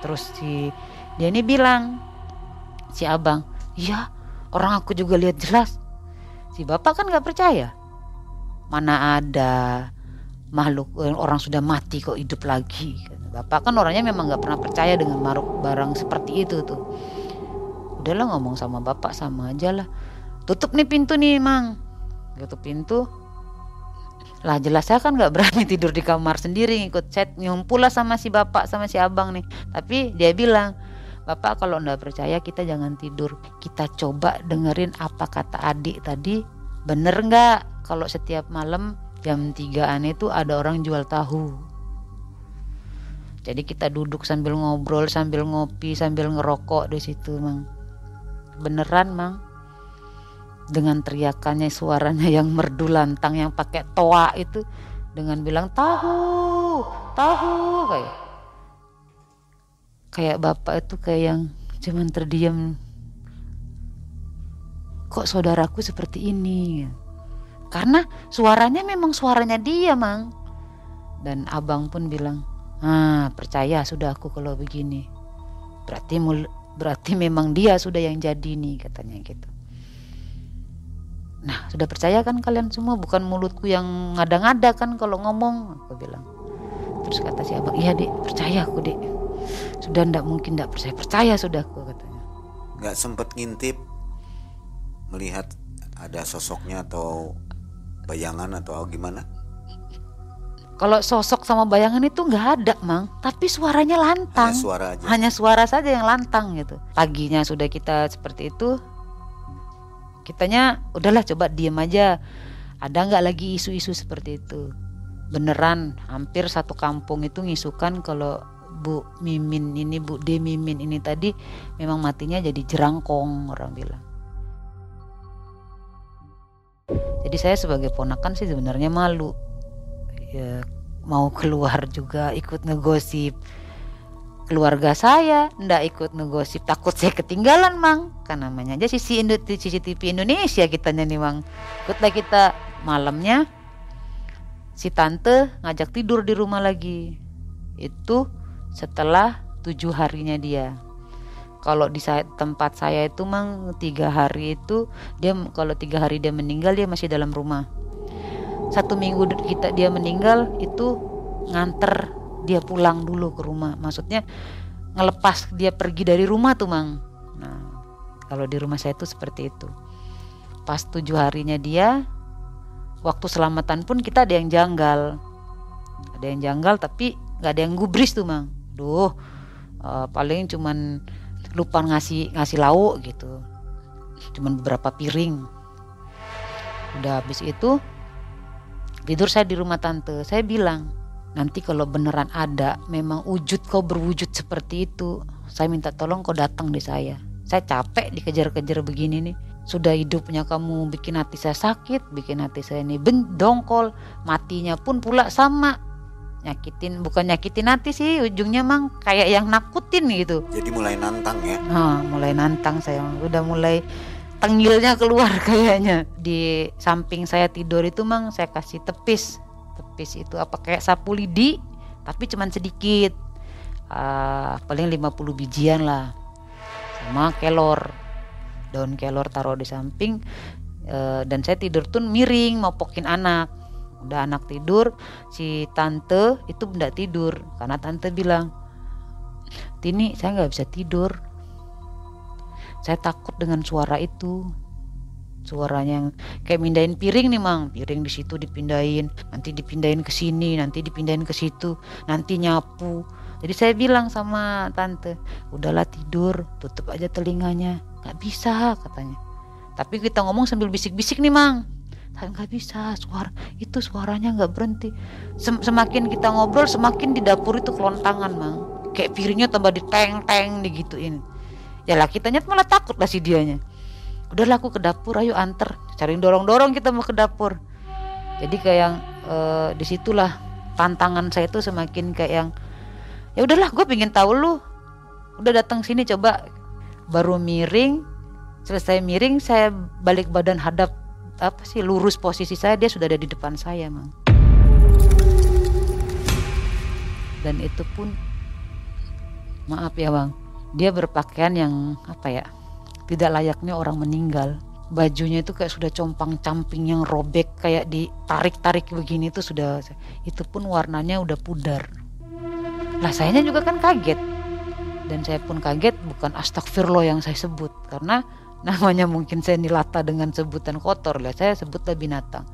Terus si dia ini bilang si abang iya orang aku juga lihat jelas. Si bapak kan nggak percaya. Mana ada makhluk eh, orang sudah mati kok hidup lagi? Bapak. Kan orangnya memang nggak pernah percaya dengan maruk barang seperti itu tuh udahlah ngomong sama bapak sama aja lah. Tutup nih pintu nih mang. Tutup pintu. Lah jelas saya kan nggak berani tidur di kamar sendiri ngikut chat ngumpul lah sama si bapak sama si abang nih. Tapi dia bilang bapak kalau nggak percaya kita jangan tidur. Kita coba dengerin apa kata adik tadi. Bener nggak kalau setiap malam jam tigaan itu ada orang jual tahu? Jadi kita duduk sambil ngobrol sambil ngopi sambil ngerokok di situ mang beneran mang? Dengan teriakannya suaranya yang merdu lantang yang pakai toa itu dengan bilang tahu tahu kayak. Kayak bapak itu kayak yang cuman terdiam kok saudaraku seperti ini? Karena suaranya memang suaranya dia mang. Dan abang pun bilang ah percaya sudah aku kalau begini. Berarti mul berarti memang dia sudah yang jadi nih katanya gitu. Nah sudah percaya kan kalian semua? Bukan mulutku yang ngada-ngada kan kalau ngomong? Aku bilang. Terus kata si abang iya dek percaya aku dek sudah ndak mungkin ndak percaya. Percaya sudah aku katanya. Nggak sempet ngintip melihat ada sosoknya atau bayangan atau gimana? Kalau sosok sama bayangan itu nggak ada, Mang. Tapi suaranya lantang. Hanya suara aja. Hanya suara saja yang lantang gitu. Paginya sudah kita seperti itu. Kitanya udahlah coba diem aja. Ada nggak lagi isu-isu seperti itu? Beneran hampir satu kampung itu ngisukan kalau Bu Mimin ini Bu De Mimin ini tadi memang matinya jadi jerangkong orang bilang. Jadi saya sebagai ponakan sih sebenarnya malu. Ya, mau keluar juga ikut ngegosip. Keluarga saya ndak ikut ngegosip, takut saya ketinggalan, Mang. Kan namanya aja sisi CCTV Indonesia kitanya nih, Mang. Ikutlah kita malamnya si tante ngajak tidur di rumah lagi. Itu setelah tujuh harinya dia kalau di tempat saya itu mang tiga hari itu dia kalau tiga hari dia meninggal dia masih dalam rumah satu minggu kita dia meninggal itu nganter dia pulang dulu ke rumah. Maksudnya ngelepas dia pergi dari rumah tuh mang. Nah kalau di rumah saya itu seperti itu. Pas tujuh harinya dia waktu selamatan pun kita ada yang janggal. Ada yang janggal tapi nggak ada yang gubris tuh mang. Duh uh, paling cuman lupa ngasih ngasih lauk gitu. Cuman beberapa piring. Udah habis itu tidur saya di rumah tante saya bilang nanti kalau beneran ada memang wujud kau berwujud seperti itu. Saya minta tolong kau datang di saya. Saya capek dikejar-kejar begini nih. Sudah hidupnya kamu bikin hati saya sakit bikin hati saya ini dongkol matinya pun pula sama. Nyakitin bukan nyakitin hati sih ujungnya mang kayak yang nakutin gitu. Jadi mulai nantang ya? Nah, mulai nantang saya. Udah mulai tengilnya keluar kayaknya. Di samping saya tidur itu mang saya kasih tepis. Tepis itu apa kayak sapu lidi tapi cuman sedikit. Uh, paling 50 bijian lah. Sama kelor. Daun kelor taruh di samping. Uh, dan saya tidur tuh miring mau pokin anak. Udah anak tidur si tante itu tidak tidur. Karena tante bilang Tini saya nggak bisa tidur saya takut dengan suara itu. Suaranya yang kayak mindahin piring nih mang. Piring di situ dipindahin nanti dipindahin ke sini nanti dipindahin ke situ nanti nyapu. Jadi saya bilang sama tante udahlah tidur tutup aja telinganya. Nggak bisa katanya. Tapi kita ngomong sambil bisik-bisik nih mang. Saya nggak bisa suara itu suaranya nggak berhenti. Sem semakin kita ngobrol semakin di dapur itu kelontangan mang. Kayak piringnya tambah diteng teng digituin ya lah kita nyet malah takut lah si dianya. Udahlah aku ke dapur ayo anter cari dorong dorong kita mau ke dapur. Jadi kayak yang e, di situlah tantangan saya itu semakin kayak yang ya udahlah gue pengen tahu lu. Udah datang sini coba. Baru miring selesai miring saya balik badan hadap apa sih lurus posisi saya dia sudah ada di depan saya mang. Dan itu pun maaf ya bang dia berpakaian yang apa ya tidak layaknya orang meninggal. Bajunya itu kayak sudah compang camping yang robek kayak ditarik-tarik begini itu sudah itu pun warnanya udah pudar. Lah sayanya juga kan kaget. Dan saya pun kaget bukan astagfirullah yang saya sebut karena namanya mungkin saya nilata dengan sebutan kotor. Lah saya sebutlah binatang.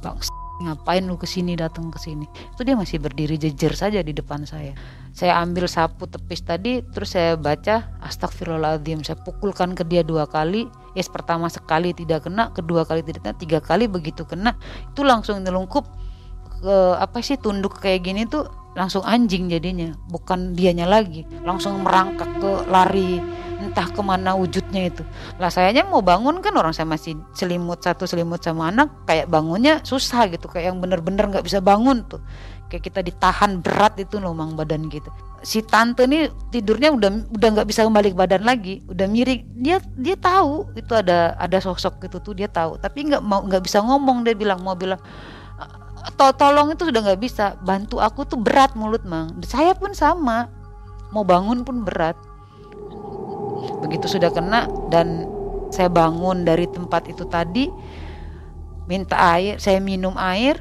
Bang ngapain lu ke sini datang ke sini itu dia masih berdiri jejer saja di depan saya. Saya ambil sapu tepis tadi terus saya baca astagfirullahaladzim saya pukulkan ke dia dua kali. Yes pertama sekali tidak kena kedua kali tidak kena tiga kali begitu kena. Itu langsung nyelungkup ke apa sih tunduk kayak gini tuh langsung anjing jadinya. Bukan dianya lagi langsung merangkak ke lari entah ke mana wujudnya itu. Lah sayanya mau bangun kan orang saya masih selimut satu selimut sama anak kayak bangunnya susah gitu kayak yang bener-bener nggak bisa bangun tuh. Kayak kita ditahan berat itu loh mang badan gitu. Si tante nih tidurnya udah udah nggak bisa kembali ke badan lagi udah miring. Dia dia tahu itu ada ada sosok gitu tuh dia tahu. Tapi nggak mau nggak bisa ngomong dia bilang mau bilang to tolong itu sudah nggak bisa bantu aku tuh berat mulut mang. Saya pun sama mau bangun pun berat begitu sudah kena dan saya bangun dari tempat itu tadi minta air saya minum air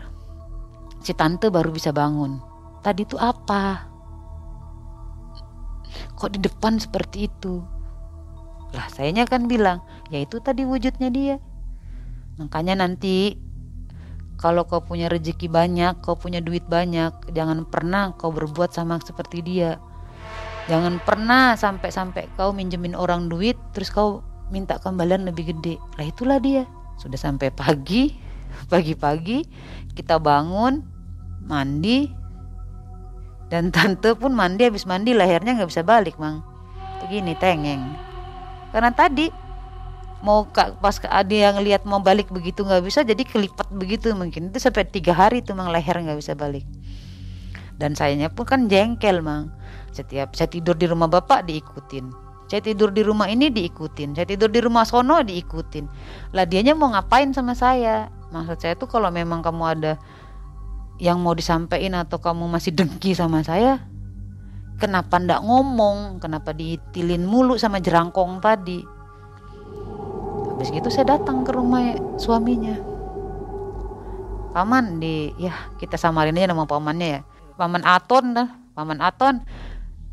si tante baru bisa bangun. Tadi itu apa? Kok di depan seperti itu? Lah sayanya kan bilang ya itu tadi wujudnya dia. Makanya nanti kalau kau punya rezeki banyak, kau punya duit banyak, jangan pernah kau berbuat sama seperti dia. Jangan pernah sampai-sampai kau minjemin orang duit terus kau minta kembalian lebih gede. Lah itulah dia. Sudah sampai pagi, pagi-pagi kita bangun, mandi, dan tante pun mandi habis mandi lehernya nggak bisa balik mang. Begini tengeng. Karena tadi mau kak pas ada yang lihat mau balik begitu nggak bisa jadi kelipat begitu mungkin itu sampai tiga hari itu mang leher nggak bisa balik dan sayanya pun kan jengkel mang setiap saya tidur di rumah bapak diikutin. Saya tidur di rumah ini diikutin. Saya tidur di rumah sono diikutin. Lah dianya mau ngapain sama saya? Maksud saya tuh kalau memang kamu ada yang mau disampaikan atau kamu masih dengki sama saya kenapa ndak ngomong? Kenapa diitilin mulu sama jerangkong tadi? Habis gitu saya datang ke rumah suaminya. Paman di ya kita samarin aja nama pamannya ya. Paman Aton dah paman Aton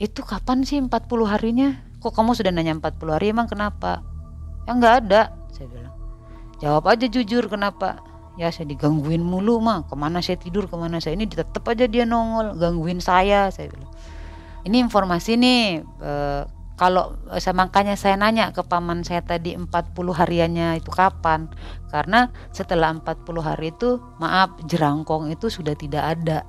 itu kapan sih 40 harinya? Kok kamu sudah nanya 40 hari emang kenapa? Ya nggak ada saya bilang. Jawab aja jujur kenapa? Ya saya digangguin mulu mah. Ke mana saya tidur ke mana saya? Ini tetap aja dia nongol gangguin saya saya bilang. Ini informasi nih e, kalau saya makanya saya nanya ke paman saya tadi 40 hariannya itu kapan? Karena setelah 40 hari itu maaf jerangkong itu sudah tidak ada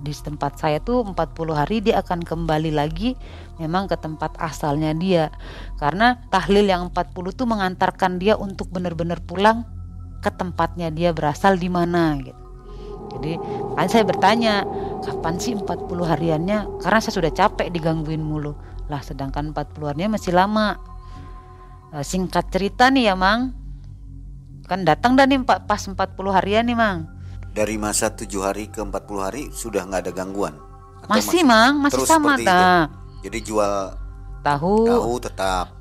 di tempat saya tuh 40 hari dia akan kembali lagi memang ke tempat asalnya dia. Karena tahlil yang 40 tuh mengantarkan dia untuk benar-benar pulang ke tempatnya dia berasal di mana gitu. Jadi kan saya bertanya kapan sih 40 hariannya? Karena saya sudah capek digangguin mulu. Lah sedangkan 40 harinya masih lama. E, singkat cerita nih ya Mang. Kan datang dan nih pas 40 harian nih Mang dari masa tujuh hari ke 40 hari sudah nggak ada gangguan. Atau masih, masih mang. Masih sama ta jadi jual tahu. tahu tetap.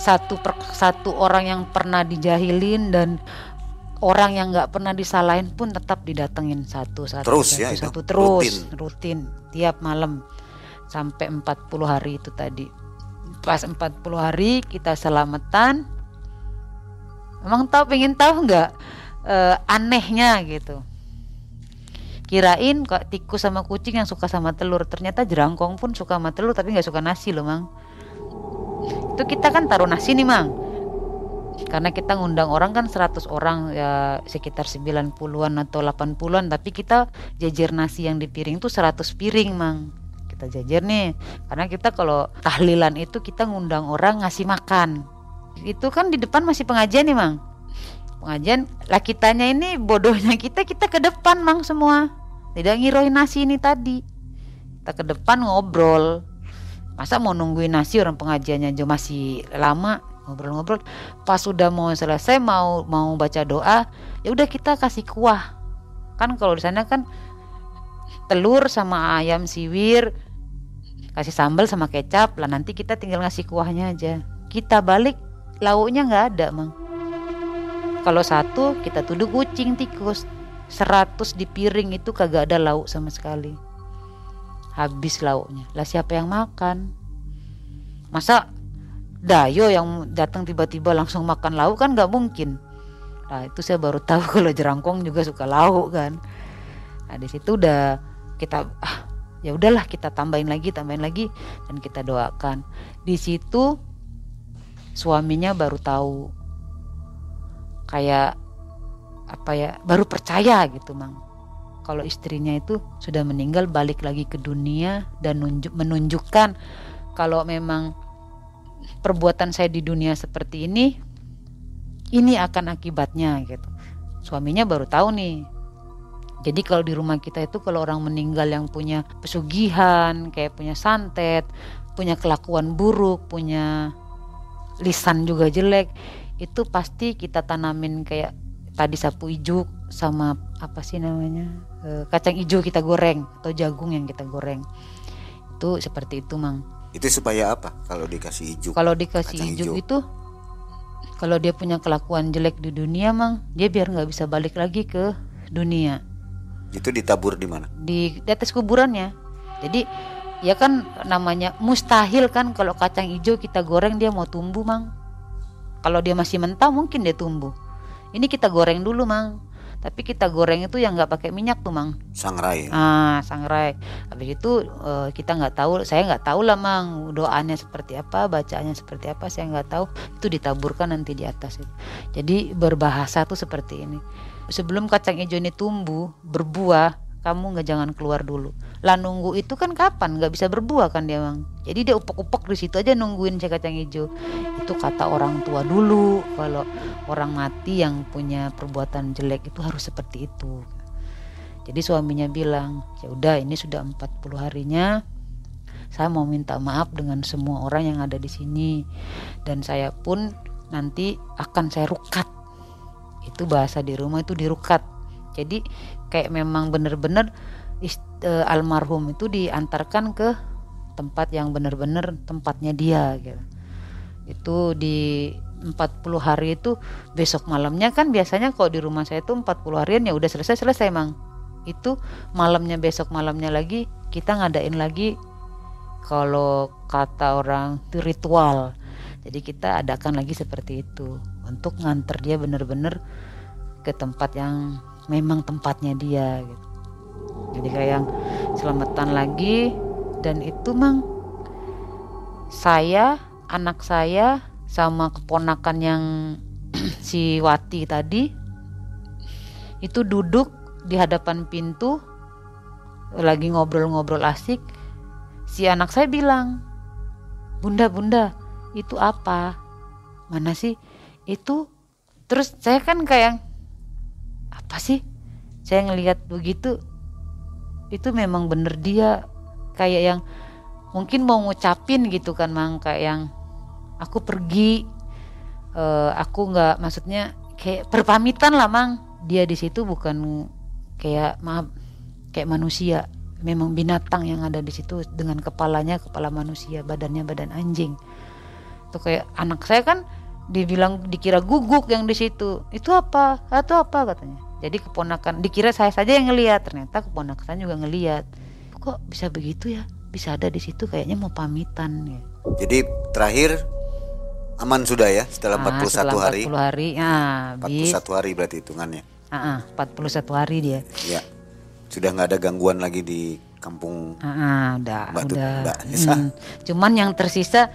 Satu per, satu orang yang pernah dijahilin dan orang yang nggak pernah disalahin pun tetap didatengin satu satu terus satu, ya satu. Itu terus rutin. rutin. Tiap malam. Sampai 40 hari itu tadi. Pas 40 hari kita selamatan. Emang tahu pengen tahu nggak e, anehnya gitu kirain kok tikus sama kucing yang suka sama telur. Ternyata jerangkong pun suka sama telur tapi nggak suka nasi loh mang. Itu kita kan taruh nasi nih mang. Karena kita ngundang orang kan 100 orang ya sekitar 90-an atau 80-an tapi kita jajar nasi yang di piring tuh 100 piring mang. Kita jajar nih. Karena kita kalau tahlilan itu kita ngundang orang ngasih makan. Itu kan di depan masih pengajian nih mang. Pengajian lah kitanya ini bodohnya kita kita ke depan mang semua tidak ngiroin nasi ini tadi. Kita ke depan ngobrol. Masa mau nungguin nasi orang pengajiannya aja masih lama ngobrol-ngobrol. Pas sudah mau selesai mau mau baca doa ya udah kita kasih kuah. Kan kalau di sana kan telur sama ayam siwir kasih sambal sama kecap lah nanti kita tinggal ngasih kuahnya aja. Kita balik lauknya nggak ada mang. Kalau satu kita tuduh kucing tikus 100 di piring itu kagak ada lauk sama sekali. Habis lauknya. Lah siapa yang makan? Masa Dayo yang datang tiba-tiba langsung makan lauk? Kan nggak mungkin. Nah itu saya baru tahu kalau jerangkong juga suka lauk kan. Nah di situ udah kita ah ya udahlah kita tambahin lagi tambahin lagi dan kita doakan. Di situ suaminya baru tahu. Kayak apa ya baru percaya gitu mang. Kalau istrinya itu sudah meninggal balik lagi ke dunia dan nunjuk, menunjukkan kalau memang perbuatan saya di dunia seperti ini ini akan akibatnya gitu. Suaminya baru tahu nih. Jadi kalau di rumah kita itu kalau orang meninggal yang punya pesugihan kayak punya santet punya kelakuan buruk punya lisan juga jelek itu pasti kita tanamin kayak tadi sapu ijuk sama apa sih namanya e, kacang hijau kita goreng atau jagung yang kita goreng. Itu seperti itu mang. Itu supaya apa? Kalau dikasih hijau kalau dikasih hijau. itu kalau dia punya kelakuan jelek di dunia mang dia biar nggak bisa balik lagi ke dunia. Itu ditabur di mana? Di, di atas kuburannya. Jadi ya kan namanya mustahil kan kalau kacang hijau kita goreng dia mau tumbuh mang. Kalau dia masih mentah mungkin dia tumbuh ini kita goreng dulu mang. Tapi kita goreng itu yang nggak pakai minyak tuh mang. Sangrai. Ah sangrai. Habis itu uh, kita nggak tahu saya nggak tahu lah mang doanya seperti apa bacaannya seperti apa saya nggak tahu. Itu ditaburkan nanti di atas itu. Jadi berbahasa tuh seperti ini. Sebelum kacang hijau ini tumbuh berbuah kamu nggak jangan keluar dulu. Lah nunggu itu kan kapan? Nggak bisa berbuah kan dia bang? Jadi dia upek-upek di situ aja nungguin si kacang hijau. Itu kata orang tua dulu kalau orang mati yang punya perbuatan jelek itu harus seperti itu. Jadi suaminya bilang ya udah ini sudah 40 harinya saya mau minta maaf dengan semua orang yang ada di sini dan saya pun nanti akan saya rukat. Itu bahasa di rumah itu dirukat. Jadi kayak memang bener-bener uh, almarhum itu diantarkan ke tempat yang benar-benar tempatnya dia gitu. Itu di 40 hari itu besok malamnya kan biasanya kalau di rumah saya itu 40 harian ya udah selesai selesai emang. Itu malamnya besok malamnya lagi kita ngadain lagi kalau kata orang itu ritual. Jadi kita adakan lagi seperti itu untuk nganter dia benar-benar ke tempat yang memang tempatnya dia gitu. Jadi kayak yang selamatan lagi dan itu mang saya anak saya sama keponakan yang si Wati tadi itu duduk di hadapan pintu lagi ngobrol-ngobrol asik. Si anak saya bilang bunda bunda itu apa? Mana sih? Itu terus saya kan kayak apa sih? Saya ngelihat begitu itu memang bener dia. Kayak yang mungkin mau ngucapin gitu kan mang. Kayak yang aku pergi. Uh, aku nggak maksudnya kayak perpamitan lah mang. Dia di situ bukan kayak maaf kayak manusia. Memang binatang yang ada di situ dengan kepalanya kepala manusia badannya badan anjing. Tuh kayak anak saya kan dibilang dikira guguk yang di situ. Itu apa? Atau apa? katanya. Jadi keponakan dikira saya saja yang ngelihat ternyata keponakan saya juga ngelihat kok bisa begitu ya? Bisa ada di situ kayaknya mau pamitan ya. Jadi terakhir aman sudah ya setelah nah, 41 setelah 40 hari? 40 hari. Ya 41 hari berarti hitungannya? Uh, uh, 41 hari dia. Ya sudah nggak ada gangguan lagi di kampung uh, uh, udah Batu, udah. Mbak hmm. cuman yang tersisa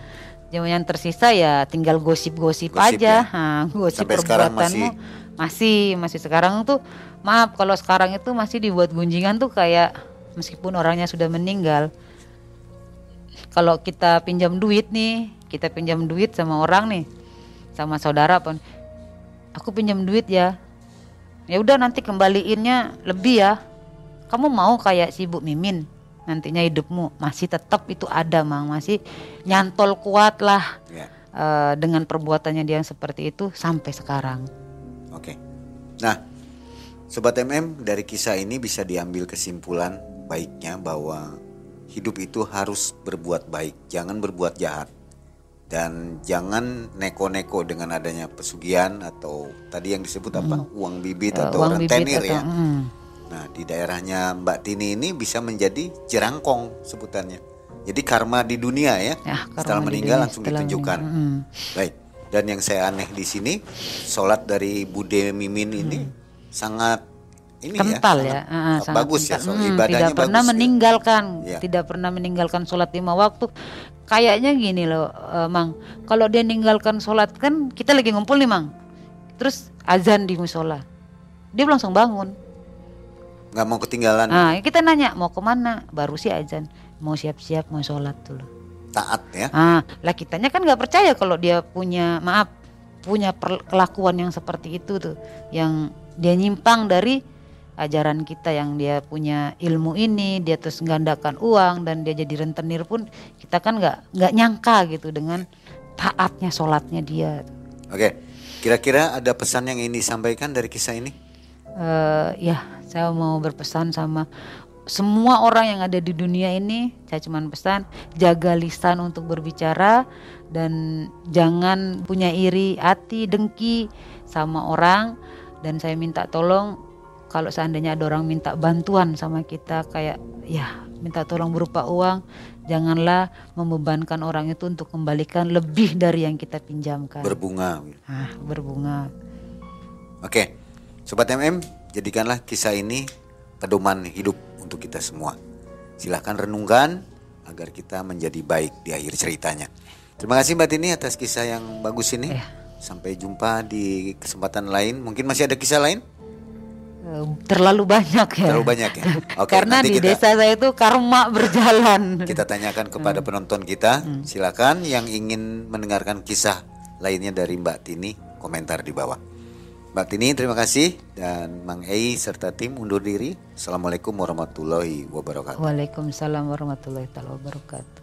yang tersisa ya tinggal gosip-gosip aja. ya. gosip Sampai perbuatanmu masih. masih masih sekarang tuh maaf kalau sekarang itu masih dibuat gunjingan tuh kayak meskipun orangnya sudah meninggal. Kalau kita pinjam duit nih kita pinjam duit sama orang nih sama saudara pun aku pinjam duit ya. Ya udah nanti kembaliinnya lebih ya. Kamu mau kayak si Bu Mimin nantinya hidupmu masih tetap itu ada mang masih nyantol kuat lah ya. uh, dengan perbuatannya dia yang seperti itu sampai sekarang Oke. Nah, sobat MM dari kisah ini bisa diambil kesimpulan baiknya bahwa hidup itu harus berbuat baik, jangan berbuat jahat. Dan jangan neko-neko dengan adanya pesugihan atau tadi yang disebut apa? Hmm. uang bibit uh, atau uang rentenir bibit ya. hmm. Nah, di daerahnya Mbak Tini ini bisa menjadi jerangkong sebutannya. Jadi karma di dunia ya. ya setelah meninggal dunia, langsung ditunjukkan. Hmm. Baik. Dan yang saya aneh di sini, sholat dari Bude Mimin ini hmm. sangat ini kental ya, ya. Sangat bagus ya, kental. ya, so, ibadahnya tidak pernah bagus, meninggalkan, ya. tidak pernah meninggalkan sholat lima waktu. Kayaknya gini loh, uh, Mang, kalau dia meninggalkan sholat kan kita lagi ngumpul nih, Mang. terus azan di musola dia langsung bangun nggak mau ketinggalan. Nah kita nanya mau ke mana baru sih azan. Mau siap-siap mau sholat dulu. Taat ya. Ah lah kitanya kan nggak percaya kalau dia punya maaf punya kelakuan yang seperti itu tuh yang dia nyimpang dari ajaran kita yang dia punya ilmu ini dia terus menggandakan uang dan dia jadi rentenir pun kita kan nggak nggak nyangka gitu dengan taatnya sholatnya dia. Oke kira-kira ada pesan yang ini disampaikan dari kisah ini uh, ya saya mau berpesan sama semua orang yang ada di dunia ini. Saya cuma pesan jaga lisan untuk berbicara dan jangan punya iri hati dengki sama orang. Dan saya minta tolong kalau seandainya ada orang minta bantuan sama kita kayak ya minta tolong berupa uang janganlah membebankan orang itu untuk kembalikan lebih dari yang kita pinjamkan. Berbunga. Ah berbunga. Oke sobat mm jadikanlah kisah ini pedoman hidup untuk kita semua silahkan renungkan agar kita menjadi baik di akhir ceritanya terima kasih mbak Tini atas kisah yang bagus ini ya. sampai jumpa di kesempatan lain mungkin masih ada kisah lain terlalu banyak ya. Terlalu banyak ya. Oke, Karena di kita, desa saya itu karma berjalan. Kita tanyakan kepada hmm. penonton kita, hmm. silakan yang ingin mendengarkan kisah lainnya dari Mbak Tini komentar di bawah. Mbak Tini terima kasih dan Mang Ei serta tim undur diri. Assalamualaikum warahmatullahi wabarakatuh. Waalaikumsalam warahmatullahi wabarakatuh.